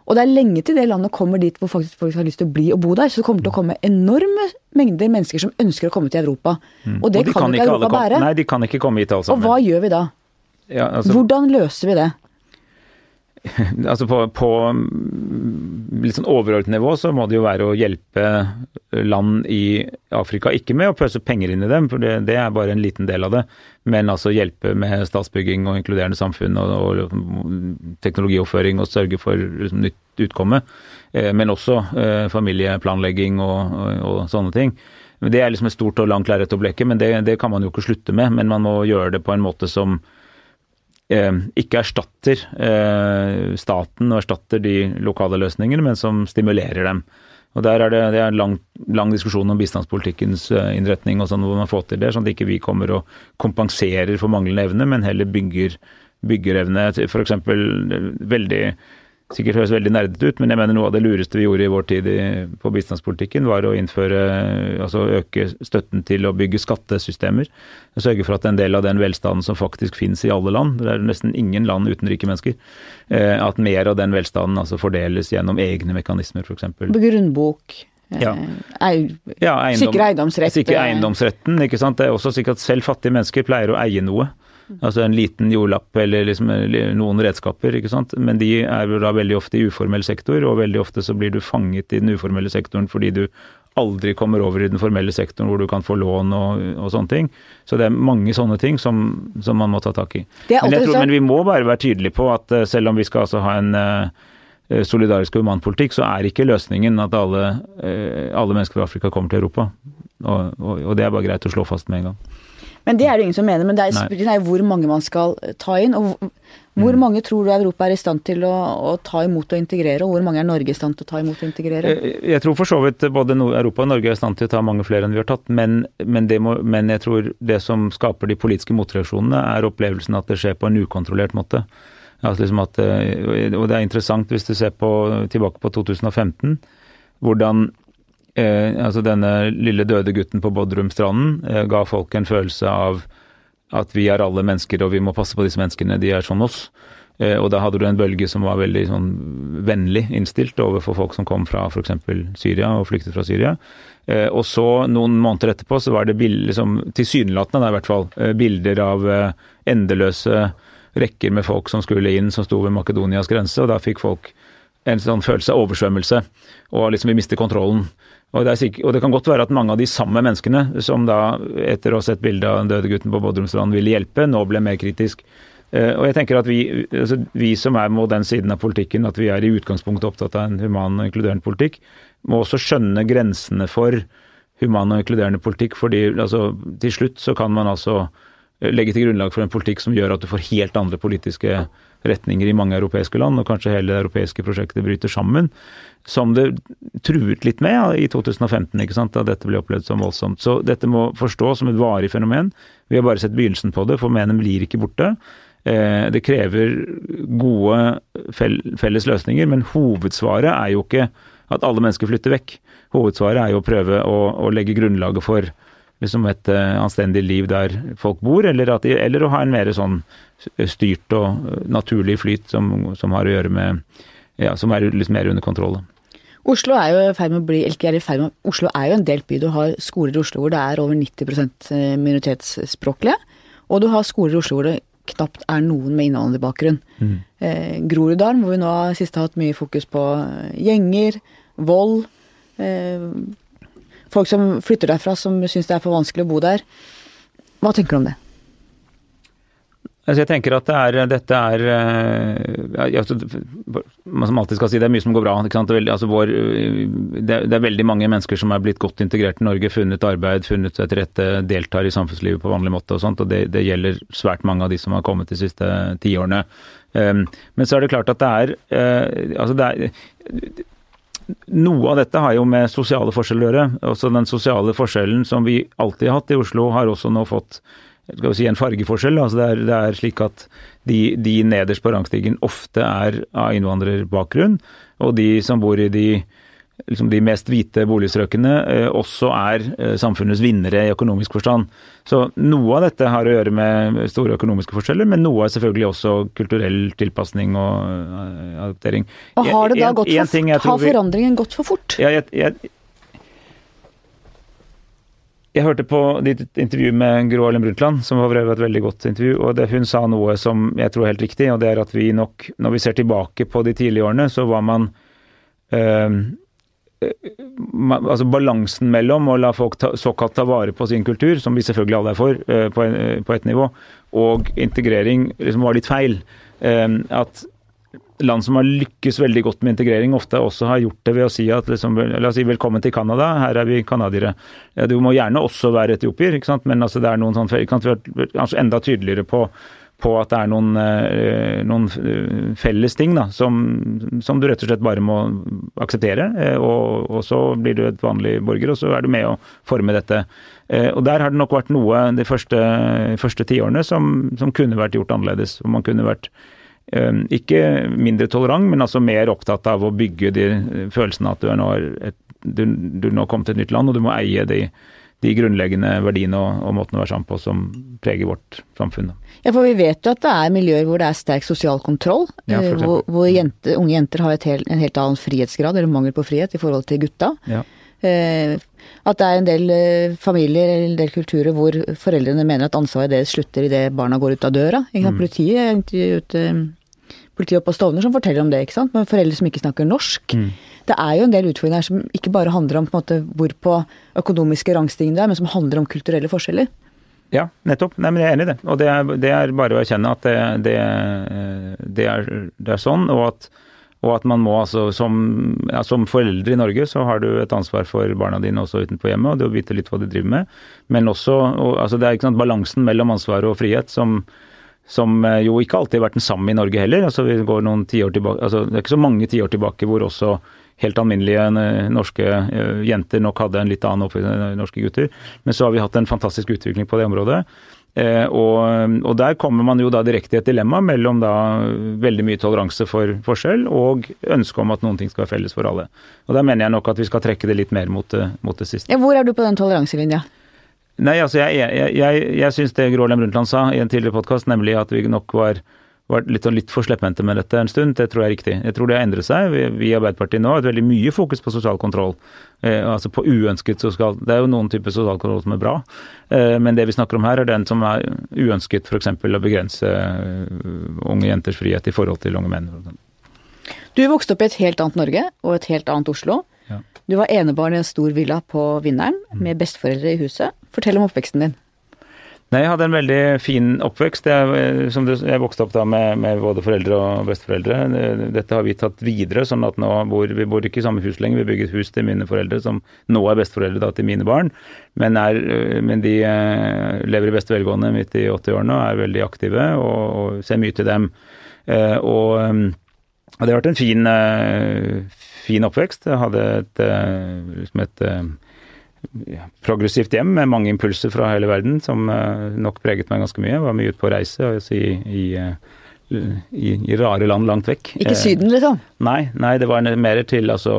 Og det er lenge til det landet kommer dit hvor faktisk folk har lyst til å bli og bo der. Så det kommer til å komme enorme mengder mennesker som ønsker å komme til Europa. Og det Mm. Og de kan ikke Europa bære. Nei, de kan ikke komme hit alle Og hva gjør vi da? Ja, altså, Hvordan løser vi det? <laughs> altså på, på mm, litt sånn overordnet nivå så må det jo være å hjelpe land i Afrika, ikke med å pøse penger inn i dem, for det, det er bare en liten del av det, men altså hjelpe med statsbygging og inkluderende samfunn og, og teknologioverføring og sørge for liksom, nytt utkomme. Eh, men også eh, familieplanlegging og, og, og sånne ting. Det er liksom et stort og langt lerret å bleke, men det, det kan man jo ikke slutte med. Men man må gjøre det på en måte som eh, ikke erstatter eh, staten og erstatter de lokale løsningene, men som stimulerer dem. Og Der er det, det er en lang, lang diskusjon om bistandspolitikkens eh, innretning og sånn, hvor man får til det, sånn at ikke vi kommer og kompenserer for manglende evne, men heller bygger, bygger evne. F.eks. veldig sikkert høres veldig nerdete ut, men jeg mener noe av det lureste vi gjorde i vår tid i, på bistandspolitikken, var å innføre, altså øke støtten til å bygge skattesystemer. Sørge for at en del av den velstanden som faktisk finnes i alle land, det er nesten ingen land uten rike mennesker, eh, at mer av den velstanden altså fordeles gjennom egne mekanismer, f.eks. Grunnbok. eh, Ja. Ei, Ja, eiendom, sikre eiendomsrett. Sikre eh, eiendomsretten, ikke sant. Det er også sikkert at selv fattige mennesker pleier å eie noe. Altså en liten jordlapp eller liksom noen redskaper, ikke sant. Men de er jo da veldig ofte i uformell sektor, og veldig ofte så blir du fanget i den uformelle sektoren fordi du aldri kommer over i den formelle sektoren hvor du kan få lån og, og sånne ting. Så det er mange sånne ting som, som man må ta tak i. Men, tror, sånn- men vi må bare være tydelige på at eh, selv om vi skal altså ha en eh, solidarisk og human politikk, så er ikke løsningen at alle, eh, alle mennesker fra Afrika kommer til Europa. Og, og, og det er bare greit å slå fast med en gang. Men det er det ingen som mener. Men det er, Nei. spørsmålet er hvor mange man skal eh, ta inn. Og hvor- Mm. mange tror du Europa er i stand til å, å ta imot og integrere, og hvor mange er Norge i stand til å ta imot og integrere? Jeg, Jeg tror for så vidt både Europa og Norge er i stand til å ta mange flere enn vi har tatt, men, men, det må, men jeg tror det som skaper de politiske motreaksjonene, er opplevelsen at det skjer på en ukontrollert måte. Altså liksom at, eh, og det er interessant hvis du ser på, tilbake på 2015, hvordan eh, altså denne lille døde gutten på Bodrum-stranden eh, ga folk en følelse av at vi er alle mennesker og vi må passe på disse menneskene, de er som oss. Eh, og da hadde du en bølge som var veldig sånn vennlig innstilt overfor folk som kom fra f.eks. Syria og flyktet fra Syria. Eh, og så noen måneder etterpå så var det bild, liksom, tilsynelatende i hvert fall, eh, bilder av eh, endeløse rekker med folk som skulle inn, som sto ved Makedonias grense, og da fikk folk en sånn følelse av oversvømmelse, og liksom vi mister kontrollen. Og det, er sikk- og det kan godt være at mange av de samme menneskene som da, etter å ha sett bildet av den døde gutten på Bodrumstrand, ville hjelpe, nå ble mer kritisk. Eh, Og jeg tenker at vi, altså vi som er på den siden av politikken, at vi er i utgangspunktet opptatt av en human og inkluderende politikk, må også skjønne grensene for human og inkluderende politikk. fordi altså, til slutt så kan man altså eh, legge til grunnlag for en politikk som gjør at du får helt andre politiske retninger i mange europeiske land, og kanskje hele det europeiske prosjektet bryter sammen. Som det truet litt med ja, i 2015, ikke sant, da dette ble opplevd som voldsomt. Så dette må forstås som et varig fenomen. Vi har bare sett begynnelsen på det, for menet blir ikke borte. Eh, Det krever gode felles løsninger, men hovedsvaret er jo ikke at alle mennesker flytter vekk. Hovedsvaret er jo å prøve å, å legge grunnlaget for liksom et eh, anstendig liv der folk bor, eller, at eller å ha en mer sånn styrt og eh, naturlig flyt som, som har å gjøre med ja, som er litt mer under kontroll. Oslo er jo i ferd med å bli eller ikke er i ferd med, Oslo er jo en delt by. Du har skoler i Oslo hvor det er over 90% minoritetsspråklige, og du har skoler i Oslo hvor det knapt er noen med innvandrerbakgrunn. Eh, Groruddalen, hvor vi nå har hatt mye fokus på eh, gjenger, vold. Eh, folk som flytter derfra som syns det er for vanskelig å bo der. Hva tenker du om det? Altså jeg tenker at det er, dette er eh, ja, altså, som alltid skal si det er mye som går bra. Altså vår, eh, det, er, det er veldig mange mennesker som er blitt godt integrert i Norge, funnet arbeid, funnet seg til rette, deltar i samfunnslivet på vanlig måte og sånt. og Det, det gjelder svært mange av de som har kommet de siste tiårene. Um, men så er det klart at det er, eh, altså det er noe av dette har jo med sosiale forskjeller å gjøre. Også den sosiale forskjellen som vi alltid har hatt i Oslo, har også nå fått skal vi si, en fargeforskjell. Altså det, er, det er slik at de, de nederst på rangstigen ofte er av innvandrerbakgrunn, og de som bor i de, liksom de mest hvite boligstrøkene, eh, også er eh, samfunnets vinnere i økonomisk forstand. Så noe av dette har å gjøre med store økonomiske forskjeller, men noe er selvfølgelig også kulturell tilpasning og eh, adoptering. Og har det da En- gått en for, ting jeg har forandringen gått for fort? Jeg, jeg, jeg, jeg hørte på ditt intervju med Gro Harlem Brundtland, som var for et veldig godt intervju. og det, Hun sa noe som jeg tror er helt riktig, og det er at vi nok, når vi ser tilbake på de tidlige årene, så var man ma- altså Balansen mellom å la folk ta, såkalt ta vare på sin kultur, som vi selvfølgelig alle er for, eh, på, en, på et nivå, og integrering liksom var litt feil. Eh, at land som har lykkes veldig godt med integrering, ofte også har gjort det ved å si at liksom, la oss si velkommen til Canada, her er vi canadiere. Du må gjerne også være etiopier, ikke sant? men altså, det er noen sånn, feil kanskje enda tydeligere på, på at det er noen, eh, noen eh, felles ting da, som, som du rett og slett bare må akseptere. eh, Og, og så blir du et vanlig borger, og så er du med å forme dette. Og Der har det nok vært noe de første, første tiårene som, som kunne vært gjort annerledes. man kunne vært ikke mindre tolerant, men altså mer opptatt av å bygge de følelsene at du er nå, et, du, du nå kom til et nytt land, og du må eie de, de grunnleggende verdiene og, og måten å være sammen på som preger vårt samfunn. Ja, for vi vet jo at det er miljøer hvor det er sterk sosial kontroll. Ja, eh, hvor, hvor jente, unge jenter har helt, en helt annen frihetsgrad, eller mangel på frihet, i forhold til gutta. Ja. Eh, at det er en del eh, familier eller en del kulturer hvor foreldrene mener at ansvaret deres slutter idet barna går ut av døra. Ikke sant? Mm. Politiet jeg intervjuet eh, politiet oppe på Stovner som forteller om det, ikke sant. Men foreldre som ikke snakker norsk. Mm. Det er jo en del utfordringer her som ikke bare handler om på en måte hvor på økonomiske rangstigen det er, men som handler om kulturelle forskjeller. Ja, nettopp. Nei, men Jeg er enig i det. Og det er, det er bare å erkjenne at det, det, det, er, er sånn, og at, og at man må altså som, ja, som foreldre i Norge så har du et ansvar for barna dine også utenpå hjemmet, og det å vite litt hva de driver med. Men også og, altså Det er ikke sant, balansen mellom ansvar og frihet som, som eh, jo ikke alltid har vært den samme i Norge heller. altså vi går noen tiår tilbake, altså Det er ikke så mange tiår tilbake hvor også helt alminnelige eh, norske eh, jenter nok hadde en litt annen oppvekst enn norske gutter. Men så har vi hatt en fantastisk utvikling på det området. Eh, og, og, der kommer man jo da direkte i et dilemma mellom da veldig mye toleranse for forskjell og ønske om at noen ting skal være felles for alle. Og Der mener jeg nok at vi skal trekke det litt mer mot mot det siste. Ja, hvor er du på den toleranselinja? Nei, altså jeg, jeg, jeg, jeg syns det Gro Harlem Brundtland sa i en tidligere podkast, nemlig at vi nok var vært litt, litt for slepphendte med dette en stund. Det tror jeg er riktig. Jeg tror det har endret seg. Vi, vi i Arbeiderpartiet nå har veldig mye fokus på sosial kontroll. Eh, altså på uønsket sosial Det er jo noen typer sosial kontroll som er bra, eh, men det vi snakker om her er den som er uønsket, f.eks. å begrense uh, unge jenters frihet i forhold til unge menn. Du vokste opp i et helt annet Norge og et helt annet Oslo. Ja. Du var enebarn i en stor villa på Vinneren med besteforeldre i huset. Fortell om oppveksten din. Nei, Jeg hadde en veldig fin oppvekst. Jeg, som du, jeg vokste opp da med, med, både foreldre og besteforeldre. Dette har vi tatt videre, sånn at nå bor vi bor ikke i samme hus lenger. Vi bygget hus til mine foreldre, som nå er besteforeldre da, til mine barn. Men, er, men de eh, lever i beste velgående midt i 80-årene og er veldig aktive og, og ser mye til dem. Eh, og, det har vært en fin, eh, fin oppvekst. Jeg hadde et, liksom et progressivt hjem med mange impulser fra hele verden, som uh, nok preget meg ganske mye. Jeg var mye ute på reise altså i, i, uh, i, i, rare land langt vekk. Ikke Syden, liksom? Nei, nei, det var mer til altså,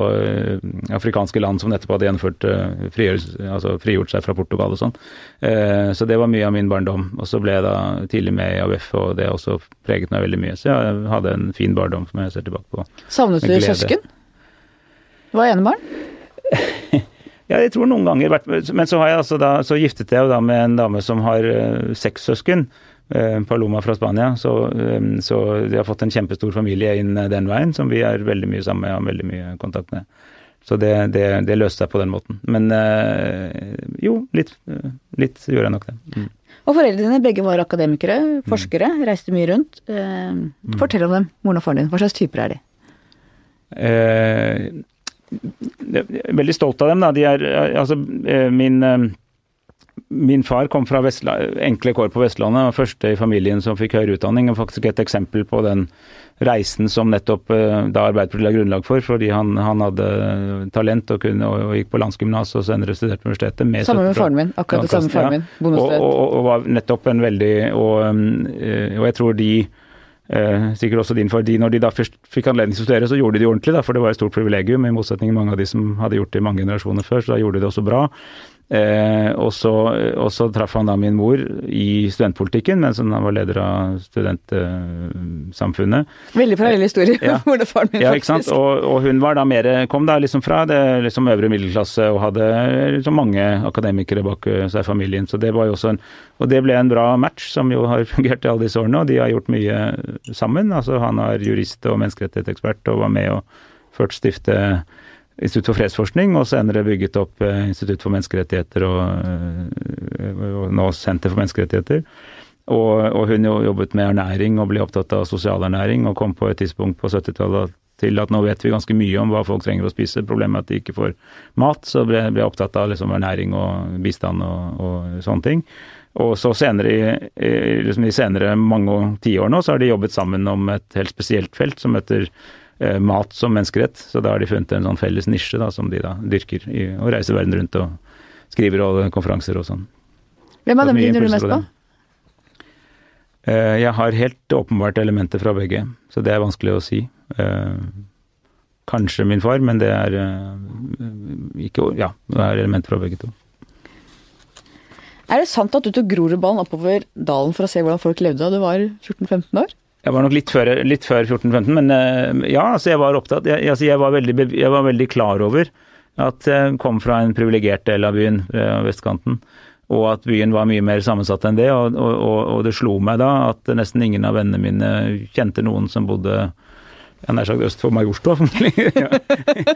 afrikanske land som nettopp hadde gjennomført altså, frigjort seg fra Portugal og sånn. så det var mye av min barndom. Og så ble jeg da tidlig med i AUF, og det også preget meg veldig mye. Så jeg hadde en fin barndom som jeg ser tilbake på. Savnet du søsken? Du var enebarn? <laughs> Ja, jeg tror noen ganger Men så, har jeg altså da, så giftet jeg jo da med en dame som har uh, seks søsken. Uh, Paloma fra Spania. Så, um, så, de har fått en kjempestor familie inn den veien, som vi er veldig mye sammen med og har veldig mye kontakt med. Så det, det, det løste seg på den måten. Men jo, litt, litt gjorde jeg nok det. Mm. Og foreldrene dine begge var akademikere, forskere, mm. reiste mye rundt. Mm. Fortell om dem, moren og faren din. Hva slags typer er de? Veldig stolt av dem. De er, altså, eh, min, eh, min far kom fra Vestla, enkle kår på Vestlandet, og første i familien som fikk høyere utdanning. og faktisk et eksempel på den reisen som nettopp eh, da Arbeiderpartiet la grunnlag for, fordi han, han hadde talent og, kunne, og, gikk på landsgymnas og senere studerte på universitetet. Med samme med faren min. Akkurat det samme med faren min. Og, og, og, var nettopp en veldig Og, og jeg tror de Eh, sikkert også din far. De, når de da først fikk anledning til å studere, så gjorde de det ordentlig, da, for det var et stort privilegium, i motsetning til mange av de som hadde gjort det i mange generasjoner før. Så da gjorde de det også bra. Eh, og, så, og, så, traff han da min mor i studentpolitikken mens han var leder av studentsamfunnet. Veldig parallell historie. Ja. <laughs> hvor det faren min ja, ikke sant? Og, og, hun var da mer, kom da liksom fra det liksom øvre middelklasse og hadde liksom mange akademikere bak seg i familien. så det var jo også en, Og det ble en bra match, som jo har <laughs> fungert i alle disse årene. Og de har gjort mye sammen. altså Han er jurist og menneskerettighetsekspert og var med og ført stifte Institutt for fredsforskning, og senere bygget opp eh, Institutt for menneskerettigheter og, eh, og nå Senter for menneskerettigheter. Og, og, hun jo jobbet med ernæring og ble opptatt av sosialernæring, og kom på et tidspunkt på 70-tallet til at nå vet vi ganske mye om hva folk trenger å spise. Problemet er at de ikke får mat, så ble jeg opptatt av liksom ernæring og bistand og, og, sånne ting. Og så senere i, liksom de senere mange tiår nå, så har de jobbet sammen om et helt spesielt felt som heter mat som menneskerett. Så da har de funnet en sånn felles nisje da, som de da dyrker i, og reiser verden rundt og skriver og konferanser og sånn. Hvem av dem begynner du mest på? Eh, jeg har helt åpenbart elementer fra begge, så det er vanskelig å si. Eh, kanskje min far, men det er eh, ikke Ja, det er elementer fra begge to. Er det sant at du tok Groruddalen oppover dalen for å se hvordan folk levde da du var 14-15 år? Jeg var nok litt før, litt før 14-15, men ja, altså jeg var opptatt jeg, altså jeg, var veldig, jeg, var veldig, klar over at jeg kom fra en privilegert del av byen, vestkanten og at byen var mye mer sammensatt enn det. Og, og, og, det slo meg da at nesten ingen av vennene mine kjente noen som bodde jeg nær sagt øst for Majorstua, <laughs>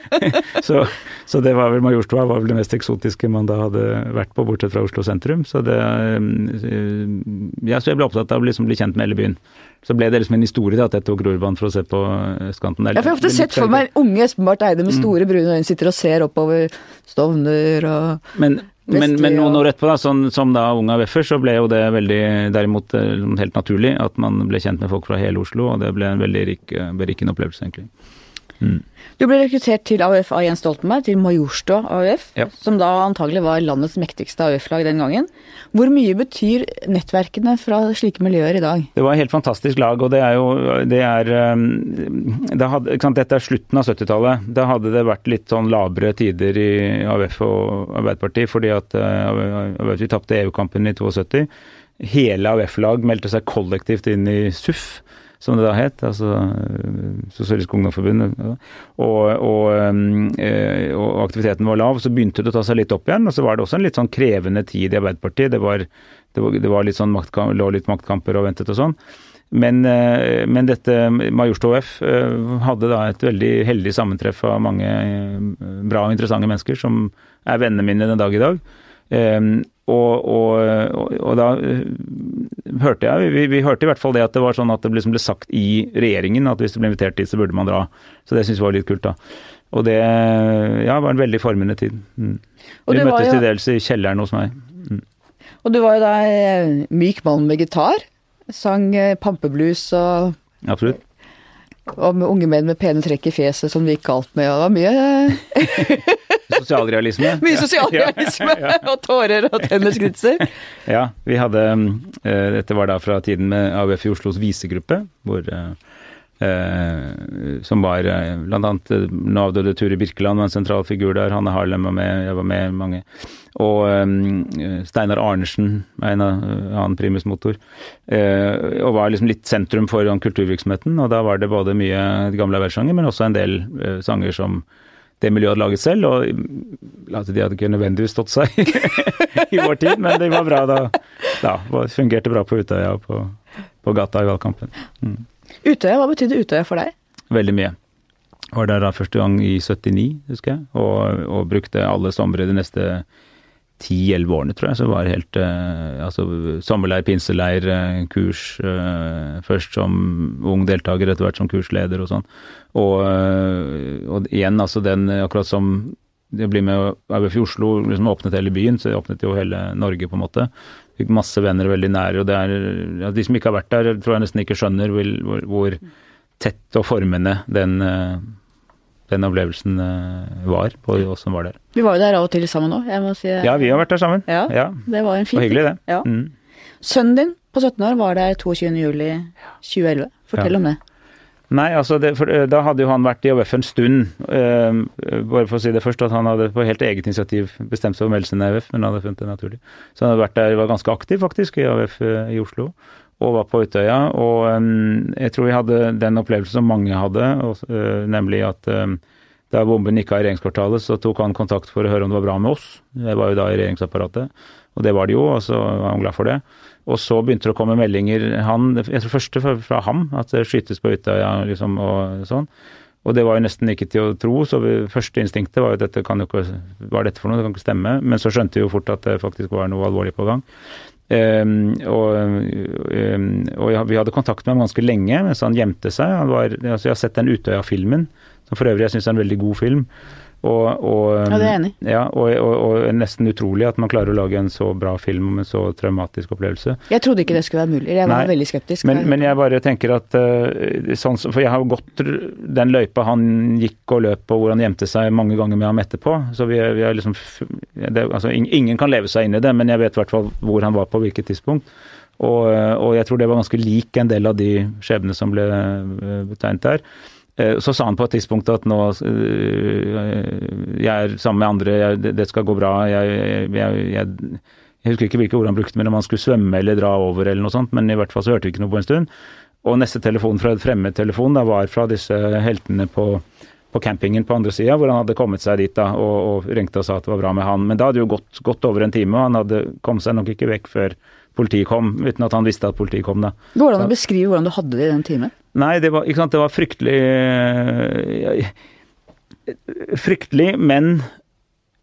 <laughs> så, så, det var vel Majorstua var vel det mest eksotiske man da hadde vært på, bortsett fra Oslo sentrum. Så det eh, Ja, så jeg ble opptatt av å liksom bli kjent med hele byen. Så ble det liksom en historie da, at jeg tok Grorudbanen for å se på østkanten. Ja, for jeg har ofte sett for meg unge Espen Barth Eide med store brune øyne sitter og ser oppover Stovner og Men men, men, noen år etterpå, da, sånn, som da ung AUF-er, så ble jo det veldig derimot eh, helt naturlig at man ble kjent med folk fra hele Oslo, og det ble en veldig rik, eh, berikende opplevelse, egentlig. Mm. Du ble rekruttert til AUF av Jens Stoltenberg, til Majorstua AUF, ja. som da antagelig var landets mektigste AUF-lag den gangen. Hvor mye betyr nettverkene fra slike miljøer i dag? Det var et helt fantastisk lag, og det er jo det er, um, det hadde, Dette er slutten av 70-tallet. Da hadde det vært litt sånn labre tider i AUF og Arbeiderpartiet, fordi at uh, vi tapte EU-kampen i 72. Hele AUF-lag meldte seg kollektivt inn i SUF som det da het, altså Sosialistisk Ungdomsforbund. Og, og, eh, og, aktiviteten var lav, så begynte det å ta seg litt opp igjen. Og så var det også en litt sånn krevende tid i Arbeiderpartiet. Det var, det var, det var litt sånn maktkamp, lå litt maktkamper og ventet og sånn. Men, eh, men, dette Majorstua eh, hadde da et veldig heldig sammentreff av mange bra og interessante mennesker som er vennene mine den dag i dag. Og, og, og da eh, hørte jeg vi, vi, hørte i hvert fall det at det var sånn at det liksom ble sagt i regjeringen at hvis du ble invitert dit, så burde man dra. Så det syns jeg var litt kult, da. Og det ja, var en veldig formende tid. Mm. Vi møttes jo, til dels i kjelleren hos meg. Mm. Og du var jo da eh, myk mann med gitar. Sang eh, pampeblues og Absolutt. Og med unge menn med pene trekk i fjeset som det gikk galt med. Og det var mye <laughs> Sosialrealisme. <laughs> Mye sosialrealisme <laughs> og tårer og tennerskritser. ja, vi hadde uh, Dette var da fra tiden med AUF i Oslos visegruppe, hvor uh, som var bl.a. blant annet nå avdøde Turi Birkeland var en sentral figur der. Hanne Harlem var med, jeg var med, mange. Og eh, Steinar Arnesen var en av, annen primusmotor. Eh, og var liksom litt sentrum for kulturvirksomheten. Og da var det både mye gamle versanger, men også en del sanger som det miljøet hadde laget selv. Og altså, de hadde ikke nødvendigvis stått seg <laughs> i vår tid, men de var bra da. da fungerte bra på Utøya og på, på gata i valgkampen. Mm. Utøya, hva betydde Utøya for deg? Veldig mye. Var der da første gang i 79, husker jeg, og, og brukte alle somre de neste ti-elleve årene, tror jeg, så var det helt eh, altså sommerleir, pinseleir, eh, kurs. Eh, først som ung deltaker, etter hvert som kursleder og sånn. Og, og, igjen, altså den Akkurat som det blir med AUF i Oslo liksom åpnet hele byen, så åpnet jo hele Norge, på en måte. Fikk masse venner veldig nære. og det er, ja, De som ikke har vært der, tror jeg nesten ikke skjønner hvor, hvor tett og formende den den opplevelsen eh, var på oss som var der. Vi var jo der av og til sammen òg, jeg må si. Ja, vi har vært der sammen. Ja, ja. Det var en fin Og hyggelig, det. Ja. Mm. Sønnen din på 17 år var der 22.07.2011. Fortell ja. om det. Nei, altså det, for, eh, da hadde jo han vært i AUF en stund. Eh, bare for å si det først, at han hadde på helt eget initiativ bestemt seg for å melde seg inn i AUF, men han hadde funnet det naturlig. Så han hadde vært der, var ganske aktiv faktisk i AUF uh, i Oslo og var på Utøya. Og um, jeg tror vi hadde den opplevelsen som mange hadde, og, uh, nemlig at um, da bomben gikk av i regjeringskvartalet, så tok han kontakt for å høre om det var bra med oss. Jeg var jo da i regjeringsapparatet, og det var det jo, og så var han glad for det. Og så begynte det å komme meldinger, han, jeg tror første fra, ham, at det skytes på Utøya liksom, og sånn. Og det var jo nesten ikke til å tro, så vi, første instinktet var jo dette kan jo ikke, hva er dette for noe, det kan ikke stemme. Men så skjønte vi jo fort at det faktisk var noe alvorlig på gang. Um, og, um, og, vi hadde kontakt med ham ganske lenge mens han gjemte seg. Han var, altså jeg har sett den Utøya-filmen, som for øvrig jeg syns er en veldig god film. Og, og, ja, det er jeg enig ja, og, og, og, nesten utrolig at man klarer å lage en så bra film om en så traumatisk opplevelse. Jeg trodde ikke det skulle være mulig. Jeg var Nei, veldig skeptisk. Men, men, jeg bare tenker at uh, sånn, For jeg har jo gått den løypa han gikk og løp på, hvor han gjemte seg mange ganger med ham etterpå. Så vi, vi er liksom det, altså, Ingen kan leve seg inn i det, men jeg vet i hvert fall hvor han var på hvilket tidspunkt. Og, og, jeg tror det var ganske lik en del av de skjebnene som ble betegnet der. Eh, så sa han på et tidspunkt at nå eh, Jeg er sammen med andre, jeg, det skal gå bra. Jeg, jeg, jeg, husker ikke hvilke ord han brukte, men om han skulle svømme eller dra over eller noe sånt. Men i hvert fall så hørte vi ikke noe på en stund. Og neste telefon fra fremmedtelefon da var fra disse heltene på, på campingen på andre sida, hvor han hadde kommet seg dit da, og, og, ringte og sa at det var bra med han. Men da hadde det jo gått godt over en time, og han hadde kommet seg nok ikke vekk før politiet kom, uten at han visste at politiet kom da. Går det an å beskrive hvordan du hadde det i den timen? Nei, det var, sant, det var fryktelig eh, Fryktelig, men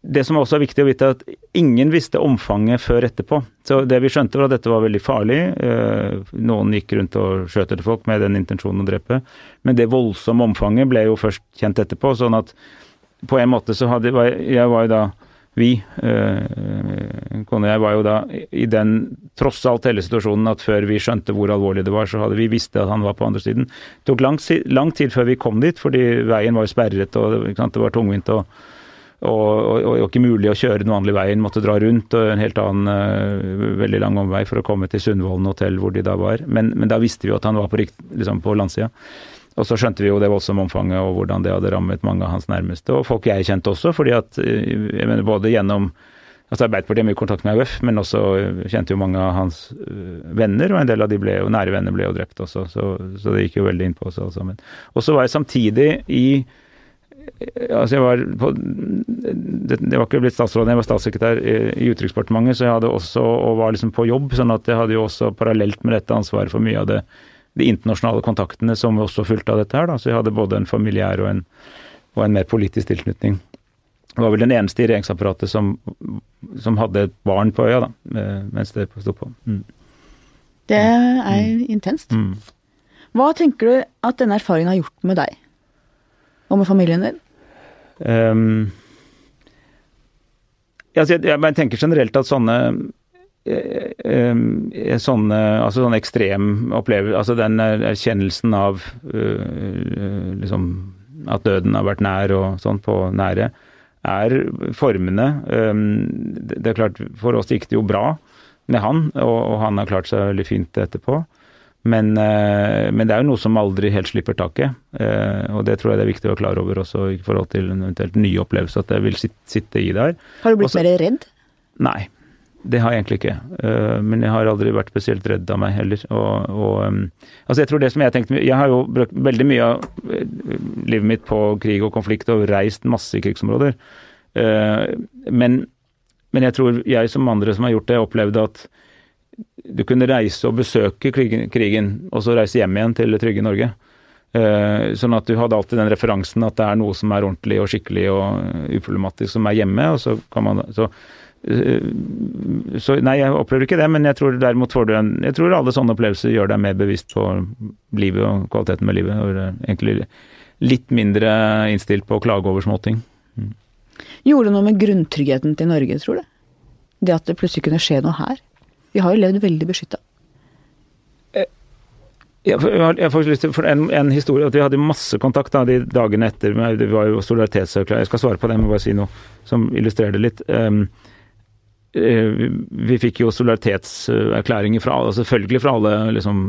det som også er viktig å vite, er at ingen visste omfanget før etterpå. Så det vi skjønte var at dette var veldig farlig. Eh, noen gikk rundt og skjøt etter folk med den intensjonen å drepe. Men det voldsomme omfanget ble jo først kjent etterpå. Sånn at på en måte så hadde Jeg var jo da vi, eh, kone og jeg, var jo da i den tross alt hele situasjonen at før vi skjønte hvor alvorlig det var, så hadde vi visst at han var på andre siden. Det tok lang, lang tid før vi kom dit, fordi veien var jo sperret og det var tungvint. og og, og, og, ikke mulig å kjøre den vanlige veien, måtte dra rundt og en helt annen uh, veldig lang omvei for å komme til Sundvolden hotell, hvor de da var. Men, men da visste vi jo at han var på, liksom på landsida. Og så skjønte vi jo det voldsomme omfanget og hvordan det hadde rammet mange av hans nærmeste, og folk jeg kjente også, fordi at eh, jeg mener både gjennom altså Arbeiderpartiet har mye kontakt med AUF, men også kjente jo mange av hans eh, venner, og en del av de ble jo, nære venner ble jo drept også, så, så det gikk jo veldig inn på oss alle sammen. Og så var jeg samtidig i Altså jeg var på, det, det, var ikke blitt statsråd, jeg var statssekretær i, i Utenriksdepartementet, så jeg hadde også, og var liksom på jobb, sånn at jeg hadde jo også parallelt med dette ansvaret for mye av det de internasjonale kontaktene som også fulgte av dette her. Da. Så vi hadde både en familiær og en, og en mer politisk tilknytning. Det var vel den eneste i regjeringsapparatet som, som hadde et barn på øya da, mens det sto på. Mm. Det er mm. intenst. Mm. Hva tenker du at denne erfaringen har gjort med deg? Og med familien din? Um, jeg, jeg tenker generelt at sånne Eh, eh, sånn, altså sånn ekstrem opplevelse Altså den erkjennelsen av liksom at døden har vært nær og sånn på nære, er formende. Um, det er klart, for oss gikk det jo bra med han, og, han har klart seg veldig fint etterpå. Men, men, det er jo noe som aldri helt slipper taket, og det tror jeg det er viktig å være klar over også i forhold til en eventuelt ny opplevelse, at det vil sitte i der. Har du blitt også, mer redd? Nei, det har jeg egentlig ikke. Uh, men jeg har aldri vært spesielt redd av meg heller. Og, og altså jeg tror det som Jeg tenkte, jeg har jo brukt veldig mye av uh, livet mitt på krig og konflikt og reist masse i krigsområder. Uh, men, men, jeg tror jeg som andre som har gjort det, opplevde at du kunne reise og besøke krigen, krigen og så reise hjem igjen til det trygge Norge. Sånn at du hadde alltid den referansen at det er noe som er ordentlig og skikkelig og uproblematisk som er hjemme. og så kan man, så Eh, så nei, jeg opplever ikke det, men jeg tror derimot får du en Jeg tror alle sånne opplevelser gjør deg mer bevisst på livet og kvaliteten med livet. Og egentlig litt mindre innstilt på å klage over småting. Mm. Gjorde det noe med grunntryggheten til Norge, tror du? Det at det plutselig kunne skje noe her? Vi har jo levd veldig beskytta. Eh, jeg, har faktisk lyst til for en, en, historie at Vi hadde masse kontakt da, de dagene etter. Det var jo solidaritetserklæring. Jeg skal svare på det, men bare si noe som illustrerer det litt. Um, Eh, vi fikk jo solidaritetserklæringer fra selvfølgelig fra alle liksom,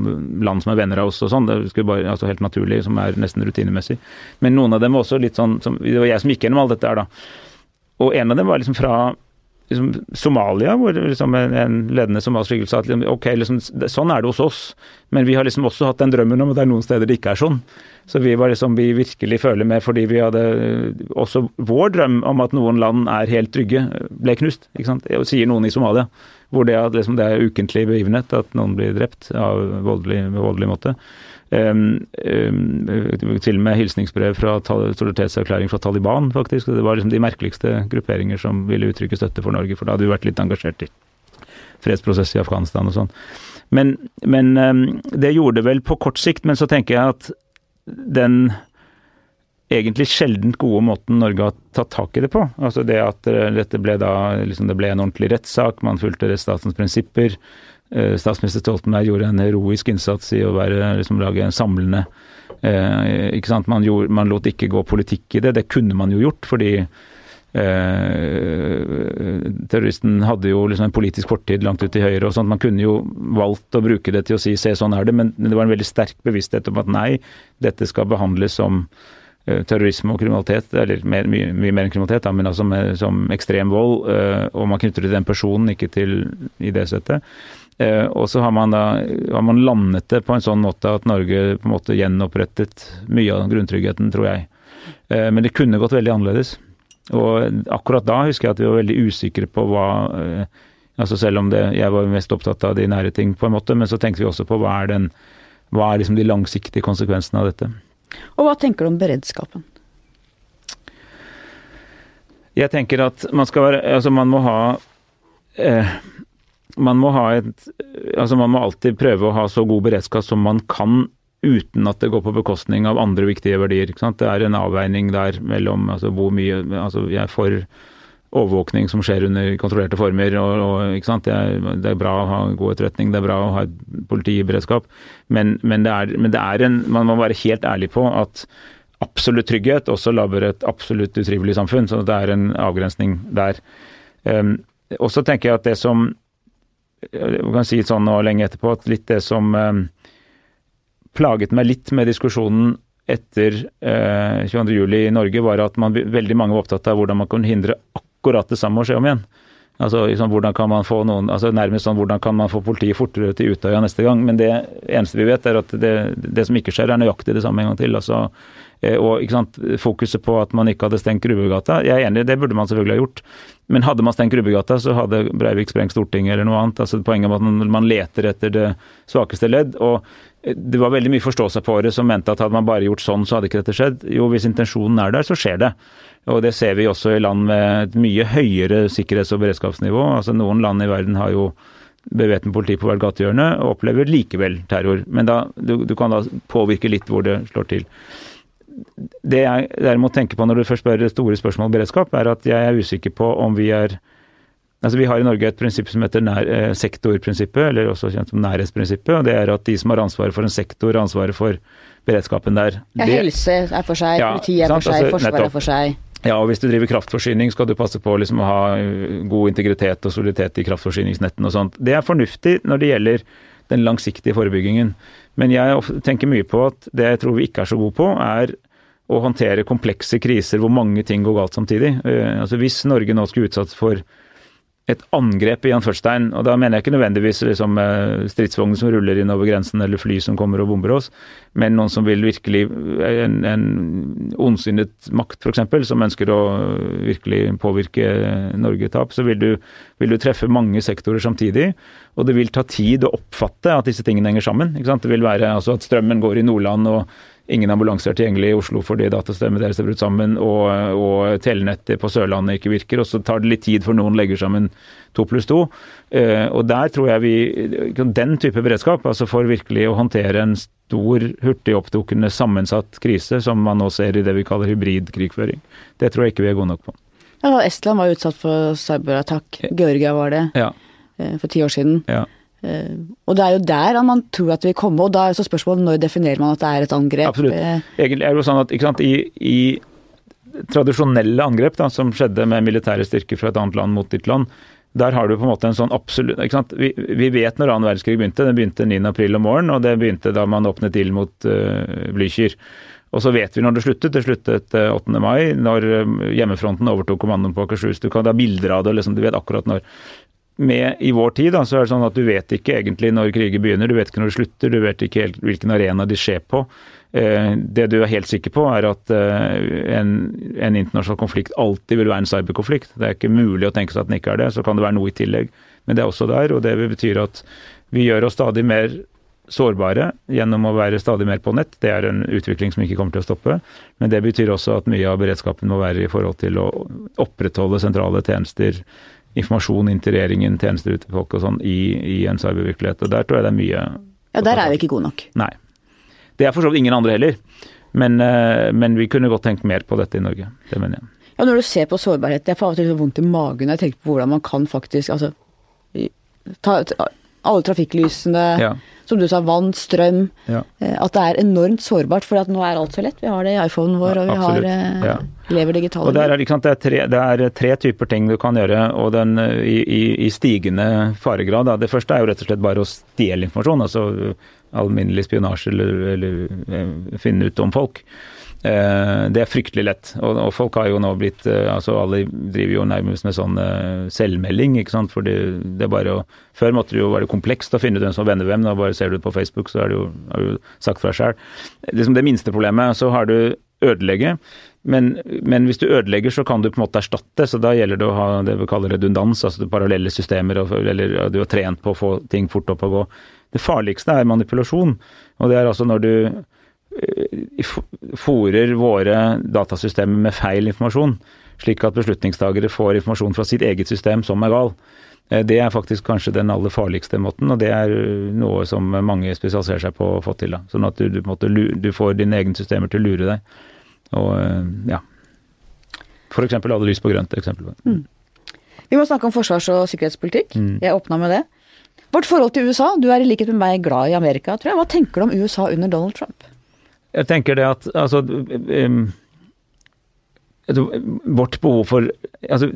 land som er venner av oss og sånn. Det skulle bare, altså helt naturlig, som er nesten rutinemessig. Men noen av dem var også litt sånn som, Det var jeg som gikk gjennom alt dette her, da. Og en av dem var liksom fra liksom, Somalia, hvor liksom en, en ledende somalisk skikkelse sa at liksom, ok, liksom, sånn er det hos oss, men vi har liksom også hatt den drømmen om at det er noen steder det ikke er sånn. Så vi var liksom, vi virkelig føler med fordi vi hadde Også vår drøm om at noen land er helt trygge, ble knust. ikke sant? Sier noen i Somalia. Hvor det, liksom, det er ukentlig begivenhet at noen blir drept av voldelig, voldelig måte. Um, um, til og med hilsningsbrev fra solidaritetserklæring fra Taliban, faktisk. Det var liksom de merkeligste grupperinger som ville uttrykke støtte for Norge, for da hadde vi vært litt engasjert i fredsprosess i Afghanistan og sånn. Men, men um, det gjorde det vel på kort sikt, men så tenker jeg at den egentlig sjeldent gode måten Norge har tatt tak i det på. Altså det at eh, dette ble da liksom det ble en ordentlig rettssak, man fulgte rettsstatens prinsipper. Eh, statsminister Stoltenberg gjorde en heroisk innsats i å være, liksom, lage en samlende eh, ikke sant? Man, gjorde, man, lot ikke gå politikk i det. Det kunne man jo gjort, fordi terroristen hadde jo liksom en politisk fortid langt ut til høyre. og sånt. Man kunne jo valgt å bruke det til å si se sånn er det, men det var en veldig sterk bevissthet om at nei, dette skal behandles som Eh, terrorisme og kriminalitet, eller mer, mye, mye, mer enn kriminalitet, da, men altså med, som ekstrem vold. Eh, og man knytter det til den personen, ikke til idésettet. Eh, og så har man da har man landet det på en sånn måte at Norge på en måte gjenopprettet mye av grunntryggheten, tror jeg. Men det kunne gått veldig annerledes. Og akkurat da husker jeg at vi var veldig usikre på hva altså Selv om det, jeg var mest opptatt av de nære ting, på en måte, men så tenkte vi også på hva er, den, hva er liksom de langsiktige konsekvensene av dette. Og hva tenker du om beredskapen? Jeg tenker at man skal være Altså, man må ha eh, Man må ha et Altså, man må alltid prøve å ha så god beredskap som man kan uten at det går på bekostning av andre viktige verdier. Det er en avveining der mellom altså, hvor mye Altså, jeg for overvåkning som skjer under kontrollerte former. og, og det, er, det, er, bra å ha god etterretning, det er bra å ha et politiberedskap. Men, men, det er, men det er en, man må være helt ærlig på at absolutt trygghet også lager et absolutt utrivelig samfunn. Så det er en avgrensning der. Um, og så tenker jeg at det som jeg kan si sånn nå lenge etterpå, at litt det som um, plaget meg litt med diskusjonen etter eh, 22.07 i Norge, var at man, veldig mange var opptatt av hvordan man kunne hindre akkurat det samme å skje om igjen. Altså, liksom, hvordan kan man få noen, altså Nærmest sånn hvordan kan man få politiet fortere til Utøya neste gang. Men det eneste vi vet, er at det, det som ikke skjer, er nøyaktig det samme en gang til. altså eh, og sant, Fokuset på at man ikke hadde stengt Grubbegata. Jeg er enig, det burde man selvfølgelig ha gjort. Men hadde man stengt Grubbegata, så hadde Breivik sprengt Stortinget eller noe annet. altså Poenget med at man, man leter etter det svakeste ledd. og det var veldig mye forståelse på det som mente at hadde man bare gjort sånn, så hadde ikke dette skjedd. Jo, hvis intensjonen er der, så skjer det. Og det ser vi også i land med et mye høyere sikkerhets- og beredskapsnivå. Altså Noen land i verden har jo bevæpnet politi på hvert gatehjørne og opplever likevel terror. Men da, du, du, kan da påvirke litt hvor det slår til. Det jeg derimot tenker på når du først spør store spørsmålet om beredskap, er at jeg er usikker på om vi er Altså Vi har i Norge et prinsipp som heter nær, eh, sektorprinsippet, eller også kjent som nærhetsprinsippet. og Det er at de som har ansvaret for en sektor, har ansvaret for beredskapen der. Ja, helse er for seg, ja, politi er for seg, altså, Forsvaret er for seg. Ja, og hvis du driver kraftforsyning, skal du passe på liksom, å ha uh, god integritet og soliditet i kraftforsyningsnettene og sånt. Det er fornuftig når det gjelder den langsiktige forebyggingen. Men jeg tenker mye på at det jeg tror vi ikke er så gode på, er å håndtere komplekse kriser hvor mange ting går galt samtidig. Uh, altså Hvis Norge nå skulle utsatt for et angrep i anførstegn. Og da mener jeg ikke nødvendigvis liksom, eh, stridsvogner som ruller inn over grensen, eller fly som kommer og bomber oss, men noen som vil virkelig En, en ondsinnet makt, f.eks., som ønsker å virkelig påvirke Norge-tap, så vil du, vil du, treffe mange sektorer samtidig. Og det vil ta tid å oppfatte at disse tingene henger sammen. Det vil være altså, at strømmen går i Nordland og ingen ambulanser er tilgjengelig i Oslo fordi datasystemet deres er brutt sammen, og, og telenettet på Sørlandet ikke virker. Og så tar det litt tid før noen legger sammen to pluss to. Uh, og der tror jeg vi Den type beredskap, altså for virkelig å håndtere en stor, hurtig hurtigoppdukkende, sammensatt krise, som man nå ser i det vi kaller hybridkrigføring, det tror jeg ikke vi er gode nok på. Ja, Estland var utsatt for cyberattakk. Georgia var det ja. uh, for ti år siden. Ja. Eh, og det er jo der man tror at det vil komme, og da er så spørsmålet når definerer man at det er et angrep? Absolutt. Eh, Egentlig er det jo sånn at sant, i, i, tradisjonelle angrep da, som skjedde med militære styrker fra et annet land mot ditt land, der har du på en måte en sånn absolutt ikke sant? Vi, vi vet når annen verdenskrig begynte. Den begynte 9.4 om morgenen, og det begynte da man åpnet ild mot uh, Blücher. Og så vet vi når det sluttet. Det sluttet 8. mai, når hjemmefronten overtok kommandoen på Akershus. Du kan ha bilder av det, liksom, du vet akkurat når med i vår tid, da, så er det sånn at du vet ikke egentlig når kriger begynner, du vet ikke når det slutter, du vet ikke helt hvilken arena de skjer på. Eh, det du er helt sikker på, er at eh, en, en, internasjonal konflikt alltid vil være en cyberkonflikt. Det er ikke mulig å tenke seg at den ikke er det. Så kan det være noe i tillegg, men det er også der. Og det betyr at vi gjør oss stadig mer sårbare gjennom å være stadig mer på nett. Det er en utvikling som ikke kommer til å stoppe. Men det betyr også at mye av beredskapen må være i forhold til å opprettholde sentrale tjenester informasjon inn til regjeringen, tjenester ut til folk og sånn i, i, en cybervirkelighet. Og der tror jeg det er mye Ja, der er vi ikke gode nok. Nei. Det er for så vidt ingen andre heller. Men, men vi kunne godt tenkt mer på dette i Norge. Det mener jeg. Ja, når du ser på sårbarhet, jeg får av og til vondt i magen når jeg tenker på hvordan man kan faktisk altså, ta, ta alle trafikklysene, ja. som du sa, vann, strøm. Ja. Eh, at det er enormt sårbart, for nå er alt så lett. Vi har det i iPhonen vår, og vi har, ja. lever digitalt. Og det er, det, er tre, det er, tre, typer ting du kan gjøre, og den eh, i, i, i stigende faregrad. Da. Det første er jo rett og slett bare å stjele informasjon. altså alminnelig spionasje eller, eller finne ut om folk. Eh, det er fryktelig lett. Og, folk har jo nå blitt eh, altså Alle driver jo nærmest med sånn eh, selvmelding, ikke sant. For det, er bare å Før måtte det jo være komplekst å finne ut hvem som venner hvem. Nå bare ser du det på Facebook, så er det jo, har du sagt fra sjøl. Liksom det minste problemet. Så har du ødelegge. Men, men, hvis du ødelegger, så kan du på en måte erstatte. Så da gjelder det å ha det vi kaller redundans, altså parallelle systemer, eller du har trent på å få ting fort opp og gå. Det farligste er manipulasjon. Og det er altså når du fòrer våre datasystemer med feil informasjon, slik at beslutningstagere får informasjon fra sitt eget system som er gal. Eh, det er faktisk kanskje den aller farligste måten, og det er noe som mange spesialiserer seg på å få til. Da. Sånn at du, du, måtte, du, får dine egne systemer til å lure deg. Og eh, ja. F.eks. alle lys på grønt. eksempel. Mm. Vi må snakke om forsvars- og sikkerhetspolitikk. Mm. Jeg åpna med det. Vårt forhold til USA. Du er i likhet med meg glad i Amerika, tror jeg. Hva tenker du om USA under Donald Trump? Jeg tenker det at altså um, Vårt behov for altså,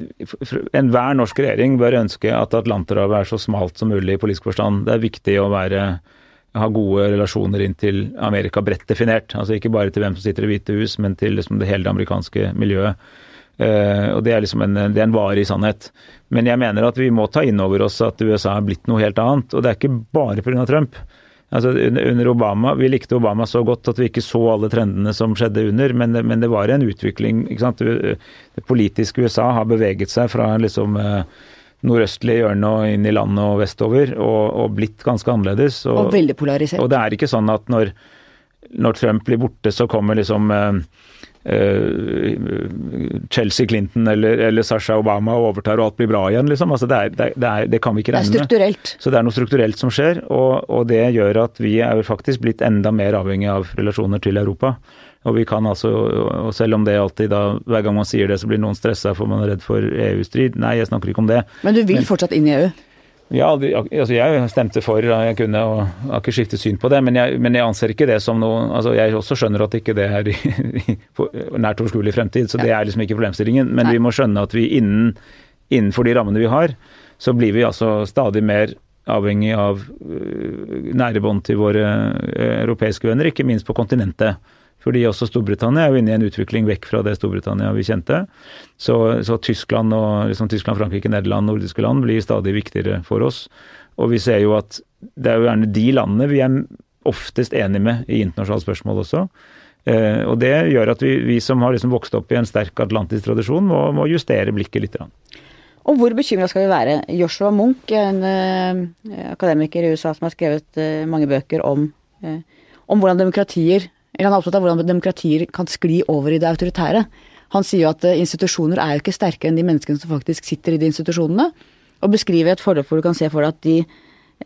Enhver norsk regjering bør ønske at Atlanterhavet er så smalt som mulig i politisk forstand. Det er viktig å være, ha gode relasjoner inn til Amerika bredt definert. altså Ikke bare til hvem som sitter i Hvite hus, men til liksom, det hele det amerikanske miljøet. Uh, og Det er liksom en, det er en varig sannhet. Men jeg mener at vi må ta inn over oss at USA er blitt noe helt annet. Og det er ikke bare pga. Trump. Altså, under Obama, Vi likte Obama så godt at vi ikke så alle trendene som skjedde under, men, men det var en utvikling. Det politiske USA har beveget seg fra liksom eh, nordøstlige hjørne og inn i landet og vestover, og, og blitt ganske annerledes. Og, og, veldig polarisert. Og det er ikke sånn at når, når Trump blir borte, så kommer liksom Eh, Chelsea Clinton eller, eller Sasha Obama overtar og alt blir bra igjen, liksom. Altså det, er, det, er, det, kan vi ikke regne med. Det er strukturelt. Så det er noe strukturelt som skjer, og, og, det gjør at vi er faktisk blitt enda mer avhengig av relasjoner til Europa. Og vi kan altså, og selv om det alltid da, hver gang man sier det, så blir noen stressa for man er redd for EU-strid. Nei, jeg snakker ikke om det. Men du vil Men, fortsatt inn i EU? Ja, altså jeg stemte for jeg kunne, og har ikke skiftet syn på det. Men jeg, men jeg, anser ikke det som noe altså Jeg også skjønner at ikke det er i, i nært overskuelig fremtid, så det er liksom ikke problemstillingen. Men vi må skjønne at vi innen, innenfor de rammene vi har, så blir vi altså stadig mer avhengig av øh, nære bånd til våre øh, europeiske venner, ikke minst på kontinentet. Fordi også Storbritannia er jo inne i en utvikling vekk fra det Storbritannia vi kjente. Så, så Tyskland, og, liksom Tyskland, Frankrike, Nederland, nordiske land blir stadig viktigere for oss. Og vi ser jo at det er jo gjerne de landene vi er oftest enige med i internasjonale spørsmål også. Eh, og det gjør at vi, vi som har liksom vokst opp i en sterk atlantisk tradisjon, må, må justere blikket litt. Og hvor bekymra skal vi være? Joshua Munch, en uh, akademiker i USA som har skrevet uh, mange bøker om, uh, om hvordan demokratier eller han er opptatt av hvordan demokratier kan skli over i det autoritære. Han sier jo at eh, institusjoner er jo ikke sterkere enn de menneskene som faktisk sitter i de institusjonene. Og beskriver et forløp hvor du kan se for deg at de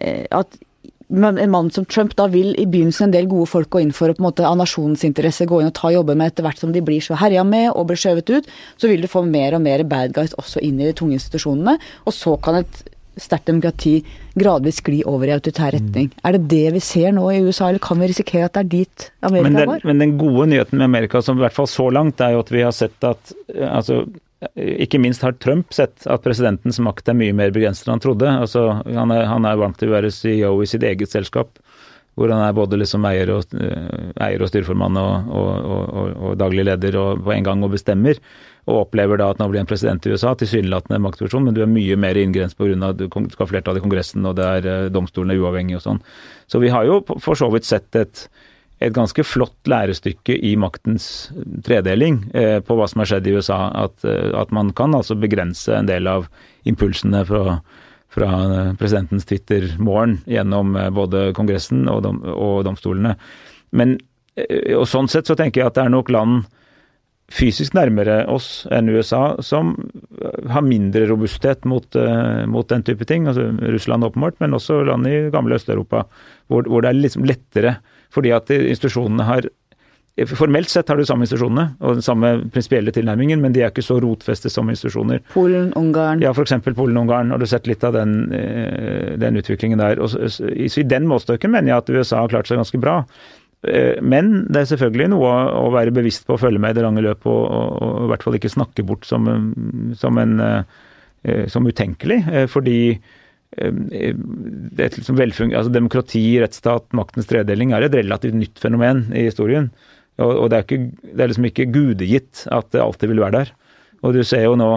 eh, at en mann som Trump da vil i begynnelsen en del gode folk gå inn for å på en måte av nasjonens interesse gå inn og ta jobber med etter hvert som de blir så herja med og blir skjøvet ut, så vil du få mer og mer bad guys også inn i de tunge institusjonene. Og så kan et sterkt demokrati gradvis skli over i autoritær retning. Mm. Er det det vi ser nå i USA, eller kan vi risikere at det er dit Amerika men den, går? Men den gode nyheten med Amerika, som i hvert fall så langt, er jo at vi har sett at altså, ikke minst har Trump sett at presidentens makt er mye mer begrenset enn han trodde. Altså, han, er, han er vant til å være CEO i sitt eget selskap, hvor han er både liksom eier, og, eier og styrformann og, og, og, daglig leder og på en gang og bestemmer og opplever da at nå blir en president i USA tilsynelatende maktposisjon, men du er mye mer inngrenset pga. at du skal ha flertall i Kongressen og det er eh, domstolene uavhengige og sånn. Så vi har jo for så vidt sett et, et ganske flott lærestykke i maktens tredeling eh, på hva som har skjedd i USA. At, eh, at, man kan altså begrense en del av impulsene fra, fra presidentens Twitter-morgen gjennom eh, både Kongressen og, dom, og domstolene. Men, og sånn sett så tenker jeg at det er nok land fysisk nærmere oss enn USA, som har mindre robusthet mot, uh, mot den type ting. altså Russland åpenbart, men også land i gamle Øst-Europa, hvor, hvor, det er liksom lettere. Fordi at institusjonene har Formelt sett har du samme institusjonene og den samme prinsipielle tilnærmingen, men de er ikke så rotfestet som institusjoner. Polen, Ungarn Ja, f.eks. Polen og Ungarn. Har du sett litt av den, eh, den utviklingen der? Og så, I den målstokken mener jeg at USA har klart seg ganske bra. Eh, men det er selvfølgelig noe å være bevisst på å følge med i det lange løp, og, og, og, i hvert fall ikke snakke bort som, som, en, som utenkelig. Fordi det liksom altså Demokrati, rettsstat, maktens tredeling er et relativt nytt fenomen i historien. Og, og det, er ikke, det, er liksom ikke gudegitt at det alltid vil være der. Og du ser jo nå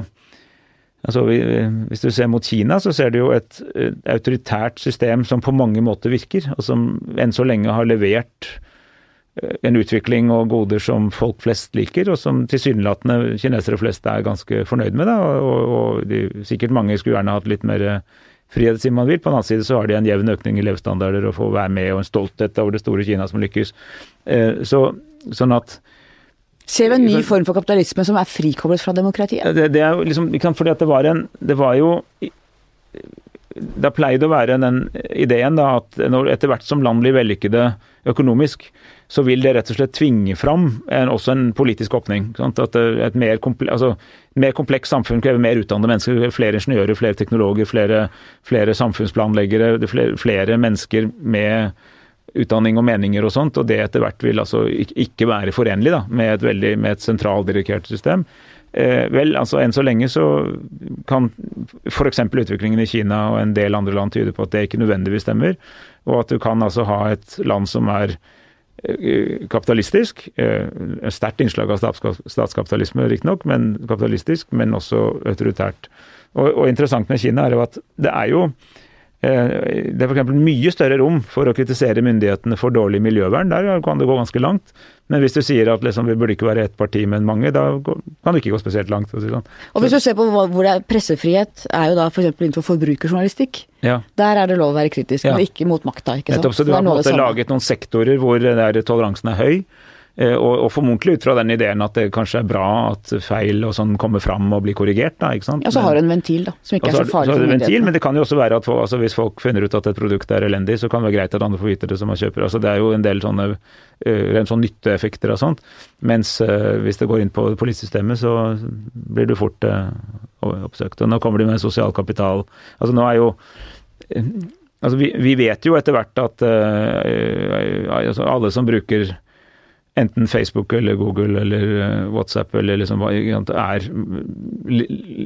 altså Hvis du ser mot Kina, så ser du jo et, et autoritært system som på mange måter virker, og som enn så lenge har levert eh, en utvikling og goder som folk flest liker, og som tilsynelatende kinesere flest er ganske fornøyd med. Da, og, og de, sikkert mange skulle gjerne hatt litt mer frihet, siden man vil. På den annen side så har de en jevn økning i levestandarder og får være med, og en stolthet over det store Kina som lykkes. Eh, så Sånn at Ser vi en ny form for kapitalisme som er frikoblet fra demokratiet? Det, det er jo liksom, fordi at det var en Det var jo da pleide å være den ideen da at når, etter hvert som land blir vellykkede økonomisk, så vil det rett og slett tvinge fram en, også en politisk åpning. Sant? At et mer, komple, altså, mer komplekst samfunn krever mer utdannede mennesker. Flere ingeniører, flere teknologer, flere, flere samfunnsplanleggere, flere, flere mennesker med utdanning og meninger og sånt, og det etter hvert vil altså ikke være forenlig da, med et, veldig, et sentraldirigert system. Eh, vel, altså Enn så lenge så kan f.eks. utviklingen i Kina og en del andre land tyde på at det ikke nødvendigvis stemmer, og at du kan altså ha et land som er eh, kapitalistisk. Eh, sterkt innslag av statskapitalisme, riktignok, men kapitalistisk, men også autoritært. Og, og interessant med Kina er jo at det er jo Eh, det er f.eks. mye større rom for å kritisere myndighetene for dårlig miljøvern. Der kan det gå ganske langt. Men hvis du sier at liksom, vi burde ikke være ett parti, men mange, da kan det ikke gå spesielt langt. Si sånn. Og Hvis du ser på hvor det er pressefrihet, er jo da f.eks. For innenfor forbrukerjournalistikk. Ja. Der er det lov å være kritisk, ja. men ikke mot makta. ikke sant? Nettopp, så du har på en måte laget noen sektorer hvor der toleransen er høy. Eh, og, og, formodentlig ut fra den ideen at det kanskje er bra at feil og sånn kommer fram og blir korrigert. da, ikke sant? Ja, så har du en ventil, da, som ikke er så farlig så for ventil, Men det kan jo også være at altså, hvis folk finner ut at et produkt er elendig, så kan det være greit at andre får vite det som man kjøper. altså Det er jo en del sånne uh, rent sånn nytteeffekter og sånt. Mens uh, hvis det går inn på politisystemet, så blir du fort uh, oppsøkt. Og nå kommer de med sosial kapital. Altså nå er jo Altså, vi, vi, vet jo etter hvert at altså, alle som bruker enten Facebook eller Google eller eh, WhatsApp eller liksom er,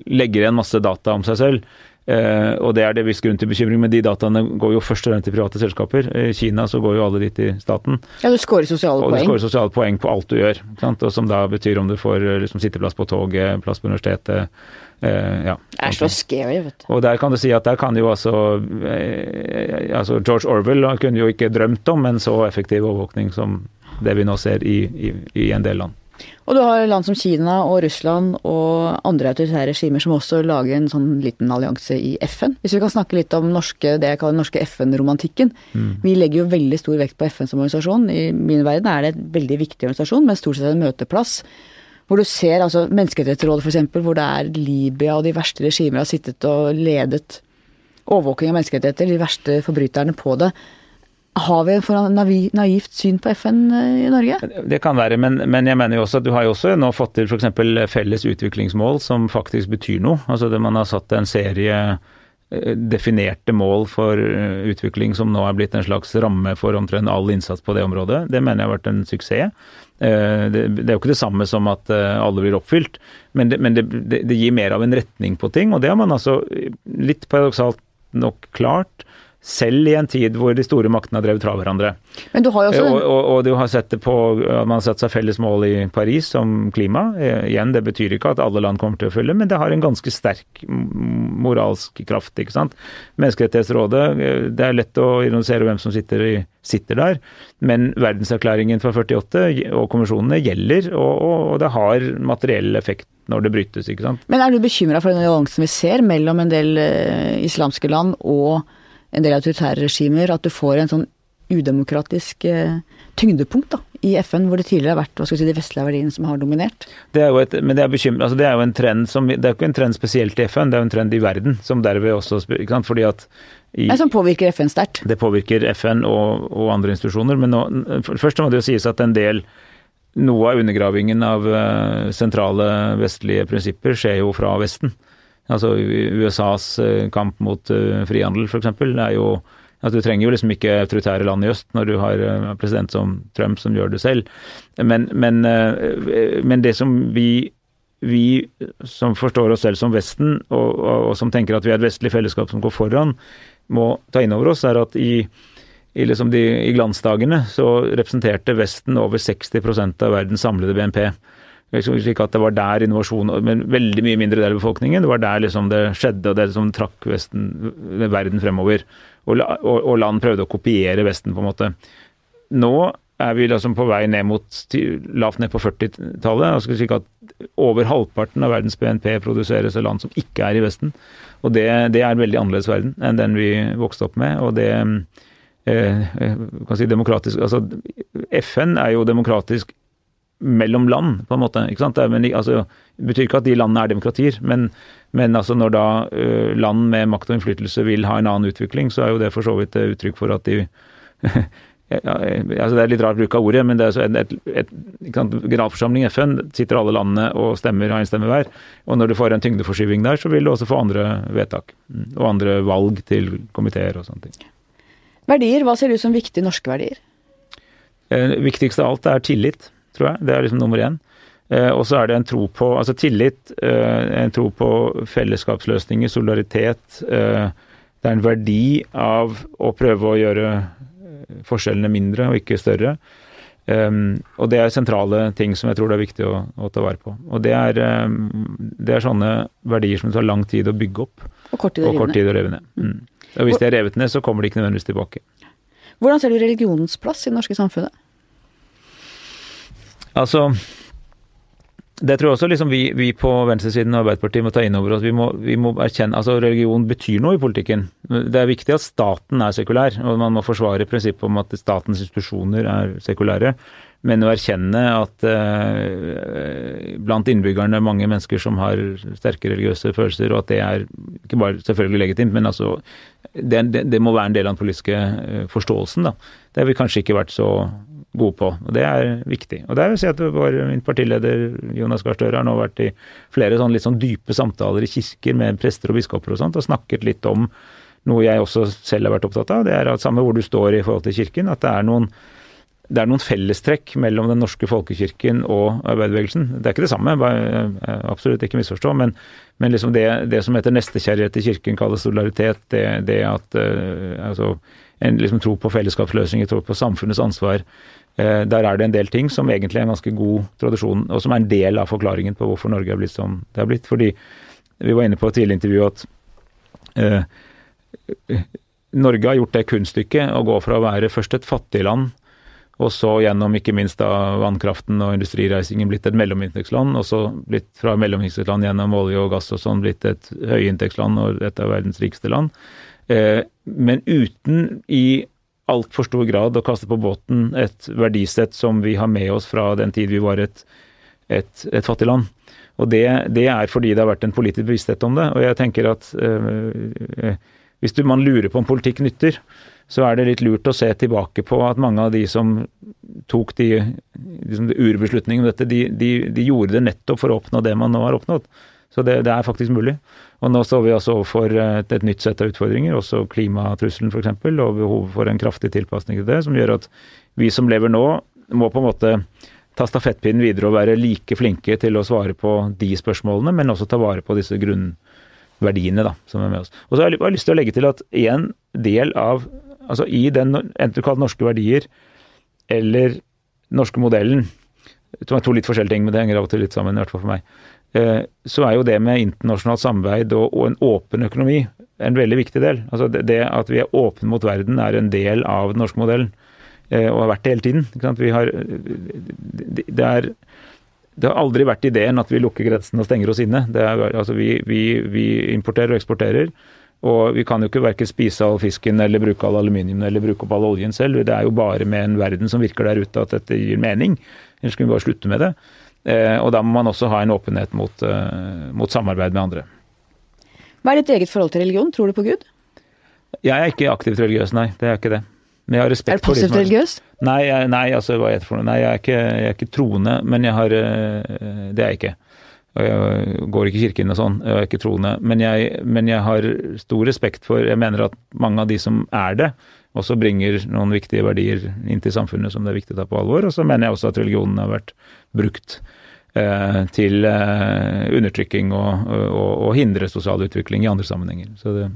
legger igjen masse data om seg selv. Eh, og det er det viss grunn til bekymring, men de dataene går jo først og fremst til private selskaper. I Kina så går jo alle dit i staten. Ja, du scorer sosiale og poeng. Og du scorer sosiale poeng på alt du gjør. Sant? Og som da betyr om du får eh, liksom, sitteplass på toget, plass på universitetet. Eh, ja, det er så scary, vet du. Og der kan du si at der kan jo altså, eh, altså George Orwell kunne jo ikke drømt om en så effektiv overvåkning som det vi nå ser i, i, i en del land. Og du har land som Kina og Russland og andre autoritære regimer som også lager en sånn liten allianse i FN. Hvis vi kan snakke litt om norske, det jeg kaller den norske FN-romantikken. Mm. Vi legger jo veldig stor vekt på FN som organisasjon. I min verden er det en veldig viktig organisasjon, men stort sett en møteplass. Hvor du ser altså Menneskerettighetsrådet f.eks., hvor det er Libya og de verste regimer har sittet og ledet overvåking av menneskerettigheter, de verste forbryterne på det. Har vi for naivt syn på FN eh, i Norge? Det kan være, men, men, jeg mener jo også at du har jo også nå fått til f.eks. felles utviklingsmål som faktisk betyr noe. Altså det Man har satt en serie eh, definerte mål for eh, utvikling som nå er blitt en slags ramme for omtrent all innsats på det området. Det mener jeg har vært en suksess. Det, er jo ikke det samme som at alle blir oppfylt, men, det, men det, det, gir mer av en retning på ting. Og det har man altså litt paradoksalt nok klart selv i en tid hvor de store maktene har drevet fra hverandre. Men du har jo også... Og, og, og, du har sett det på, man har sett seg felles mål i Paris som klima. Eh, igjen, det betyr ikke at alle land kommer til å følge, men det har en ganske sterk moralsk kraft. ikke sant? Menneskerettighetsrådet, eh, det er lett å ironisere hvem som sitter, i, sitter der, men verdenserklæringen fra 48 og konvensjonene gjelder, og, og det har materiell effekt når det brytes. ikke sant? Men er du bekymra for den alliansen vi ser mellom en del islamske land og en del autoritære regimer, at du får en sånn udemokratisk eh, tyngdepunkt da, i FN, hvor det tidligere har vært hva skal si, de vestlige verdiene som har dominert. Det er jo et, men det er, altså det er jo en trend som Det er ikke en trend spesielt i FN, det er jo en trend i verden, som derved også ikke sant, fordi at i, ja, Som påvirker FN sterkt? Det påvirker FN og, og andre institusjoner. Men nå, først må det jo sies at en del noe av undergravingen av uh, sentrale vestlige prinsipper skjer jo fra Vesten. Altså USAs uh, kamp mot uh, frihandel, f.eks., er jo Du trenger jo liksom ikke autoritære land i øst når du har en president som Trump som gjør det selv. Men, men, men det som vi, vi som forstår oss selv som Vesten, og, og, og som tenker at vi er et vestlig fellesskap som går foran, må ta inn over oss, er at i i, liksom de, i glansdagene så representerte Vesten over 60% av verdens samlede BNP. Liksom slik at det var der innovasjon Men veldig mye mindre del av befolkningen. Det var der liksom det skjedde, og det som trakk Vesten, verden fremover. Og, og, og, land prøvde å kopiere Vesten, på en måte. Nå er vi liksom på vei ned mot lavt ned på 40-tallet. Altså slik at Over halvparten av verdens BNP produseres av land som ikke er i Vesten. Og det, det er en veldig annerledes verden enn den vi vokste opp med. og det Eh, eh, kan si demokratisk altså FN er jo demokratisk mellom land, på en måte. ikke sant? Det, men, altså, det betyr ikke at de landene er demokratier, men, men altså når da uh, land med makt og innflytelse vil ha en annen utvikling, så er jo det for så vidt uttrykk for at de <laughs> ja, altså Det er litt rart bruk av ordet, men det er et, et, et generalforsamling i FN sitter alle landene og stemmer, har en stemme hver. Og når du får en tyngdeforskyving der, så vil du også få andre vedtak. Mm, og andre valg til komiteer og sånne ting. Verdier, hva ser du som viktige norske verdier? Det viktigste av alt er tillit, tror jeg. Det er liksom nummer én. Eh, og så er det en tro på altså tillit, eh, en tro på fellesskapsløsninger, solidaritet. Eh, det er en verdi av å prøve å gjøre forskjellene mindre og ikke større. Um, og det er sentrale ting som jeg tror det er viktig å, å ta vare på. Og det er, um, det er, sånne verdier som tar lang tid å bygge opp. Og kort tid å rive ned. Mm. Og hvis de er revet ned, så kommer de ikke nødvendigvis tilbake. Hvordan ser du religionens plass i det norske samfunnet? Altså det tror jeg også liksom vi, vi, på venstresiden og Arbeiderpartiet må ta inn over oss. Vi må, vi må, erkjenne altså Religion betyr noe i politikken. Det er viktig at staten er sekulær, og man må forsvare prinsippet om at statens institusjoner er sekulære. Men å erkjenne at eh, blant innbyggerne mange mennesker som har sterke religiøse følelser, og at det er ikke bare selvfølgelig legitimt, men altså det, det, det må være en del av den politiske eh, forståelsen. da. Det har vi kanskje ikke vært så gode på, og det er viktig. Og der vil jeg si at vår, Min partileder Jonas Gahr Støre har nå vært i flere sånn litt sånn dype samtaler i kirker med prester og biskoper og sånt, og snakket litt om noe jeg også selv har vært opptatt av. Det er at samme hvor du står i forhold til kirken, at det er noen det er noen fellestrekk mellom den norske folkekirken og arbeiderbevegelsen. Det er ikke det samme, bare, absolutt ikke misforstå, men, men liksom det, det, som heter nestekjærlighet i kirken kalles solidaritet, det, det at uh, altså, en liksom tro på fellesskapsløsninger, tro på samfunnets ansvar. Uh, der er det en del ting som egentlig er en ganske god tradisjon, og som er en del av forklaringen på hvorfor Norge er blitt som det er blitt. Fordi vi var inne på et tidligere intervju at eh, Norge har gjort det kunststykket å gå fra å være først et fattig land og så gjennom ikke minst da vannkraften og industrireisingen blitt et mellominntektsland, og så blitt fra mellominntektsland gjennom olje og gass og sånn blitt et høyinntektsland og et av verdens rikeste land. Eh, men uten i altfor stor grad å kaste på båten et verdisett som vi har med oss fra den tid vi var et, et, et fattig land. Og det, det, er fordi det har vært en politisk bevissthet om det. Og jeg tenker at øh, hvis du, man lurer på om politikk nytter, så er det litt lurt å se tilbake på at mange av de som tok de, de urbeslutningene om dette, de, de, de, gjorde det nettopp for å oppnå det man nå har oppnådd. Så det, det er faktisk mulig. Og nå står vi altså overfor et, et nytt sett av utfordringer, også klimatrusselen f.eks., og behovet for en kraftig tilpasning til det, som gjør at vi som lever nå, må på en måte ta stafettpinnen videre og være like flinke til å svare på de spørsmålene, men også ta vare på disse grunnverdiene da, som er med oss. Og så har jeg lyst til å legge til at en del av Altså i den, enten du kaller norske verdier eller norske modellen, som er to litt forskjellige ting, men det henger av og til litt sammen, i hvert fall for meg, eh, så er jo det med internasjonalt samarbeid og, og en åpen økonomi en veldig viktig del. Altså det, det, at vi er åpne mot verden er en del av den norske modellen, eh, og har vært det hele tiden. Vi har, det, er, det har aldri vært ideen at vi lukker grensen og stenger oss inne. Er, altså vi, vi, vi importerer og eksporterer. Og vi kan jo ikke verken spise all fisken eller bruke all aluminium eller bruke opp all oljen selv. Det er jo bare med en verden som virker der ute at dette gir mening. Ellers kan vi bare slutte med det. Eh, og da må man også ha en åpenhet mot, eh, mot samarbeid med andre. Hva er ditt eget forhold til religion? Tror du på Gud? Jeg er ikke aktivt religiøs, nei. Det er ikke det. Men jeg har respekt Er du passivt for religiøs? Nei, jeg, nei, altså hva er det for noe? Nei, jeg er ikke, jeg er ikke troende, men jeg har eh, Det er jeg ikke. Og jeg går ikke i kirken og sånn, jeg er ikke troende. Men jeg, men jeg har stor respekt for Jeg mener at mange av de som er det, også bringer noen viktige verdier inn til samfunnet som det er viktig å ta på alvor. Og så mener jeg også at religionen har vært brukt eh, til eh, undertrykking og, og, og hindre sosial utvikling i andre sammenhenger. Så det er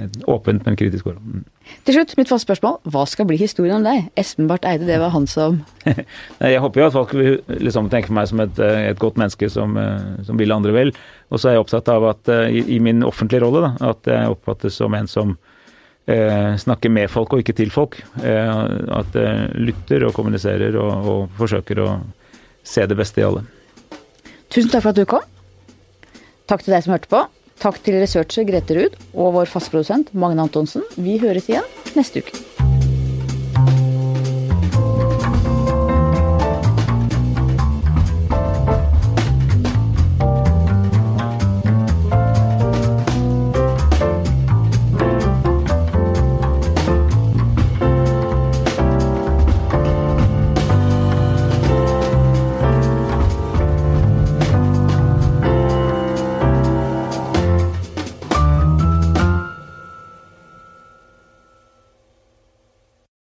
et åpent, men kritisk forhold. Mm. Til slutt, mitt faste spørsmål. Hva skal bli historien om deg? Espen Barth Eide, det var han som <laughs> Nei, Jeg håper jo at folk vil liksom tenke på meg som et, eh, et godt menneske som, eh, som vil andre vel. Og så er jeg opptatt av at eh, i, i min offentlige rolle, da, at jeg oppfattes som en som eh, snakke med folk og ikke til folk. Eh, at jeg lytter og kommuniserer og, og forsøker å se det beste i alle. Tusen takk for at du kom. Takk til deg som hørte på. Takk til researcher Grete Ruud og vår fastprodusent Magne Antonsen. Vi høres igjen neste uke.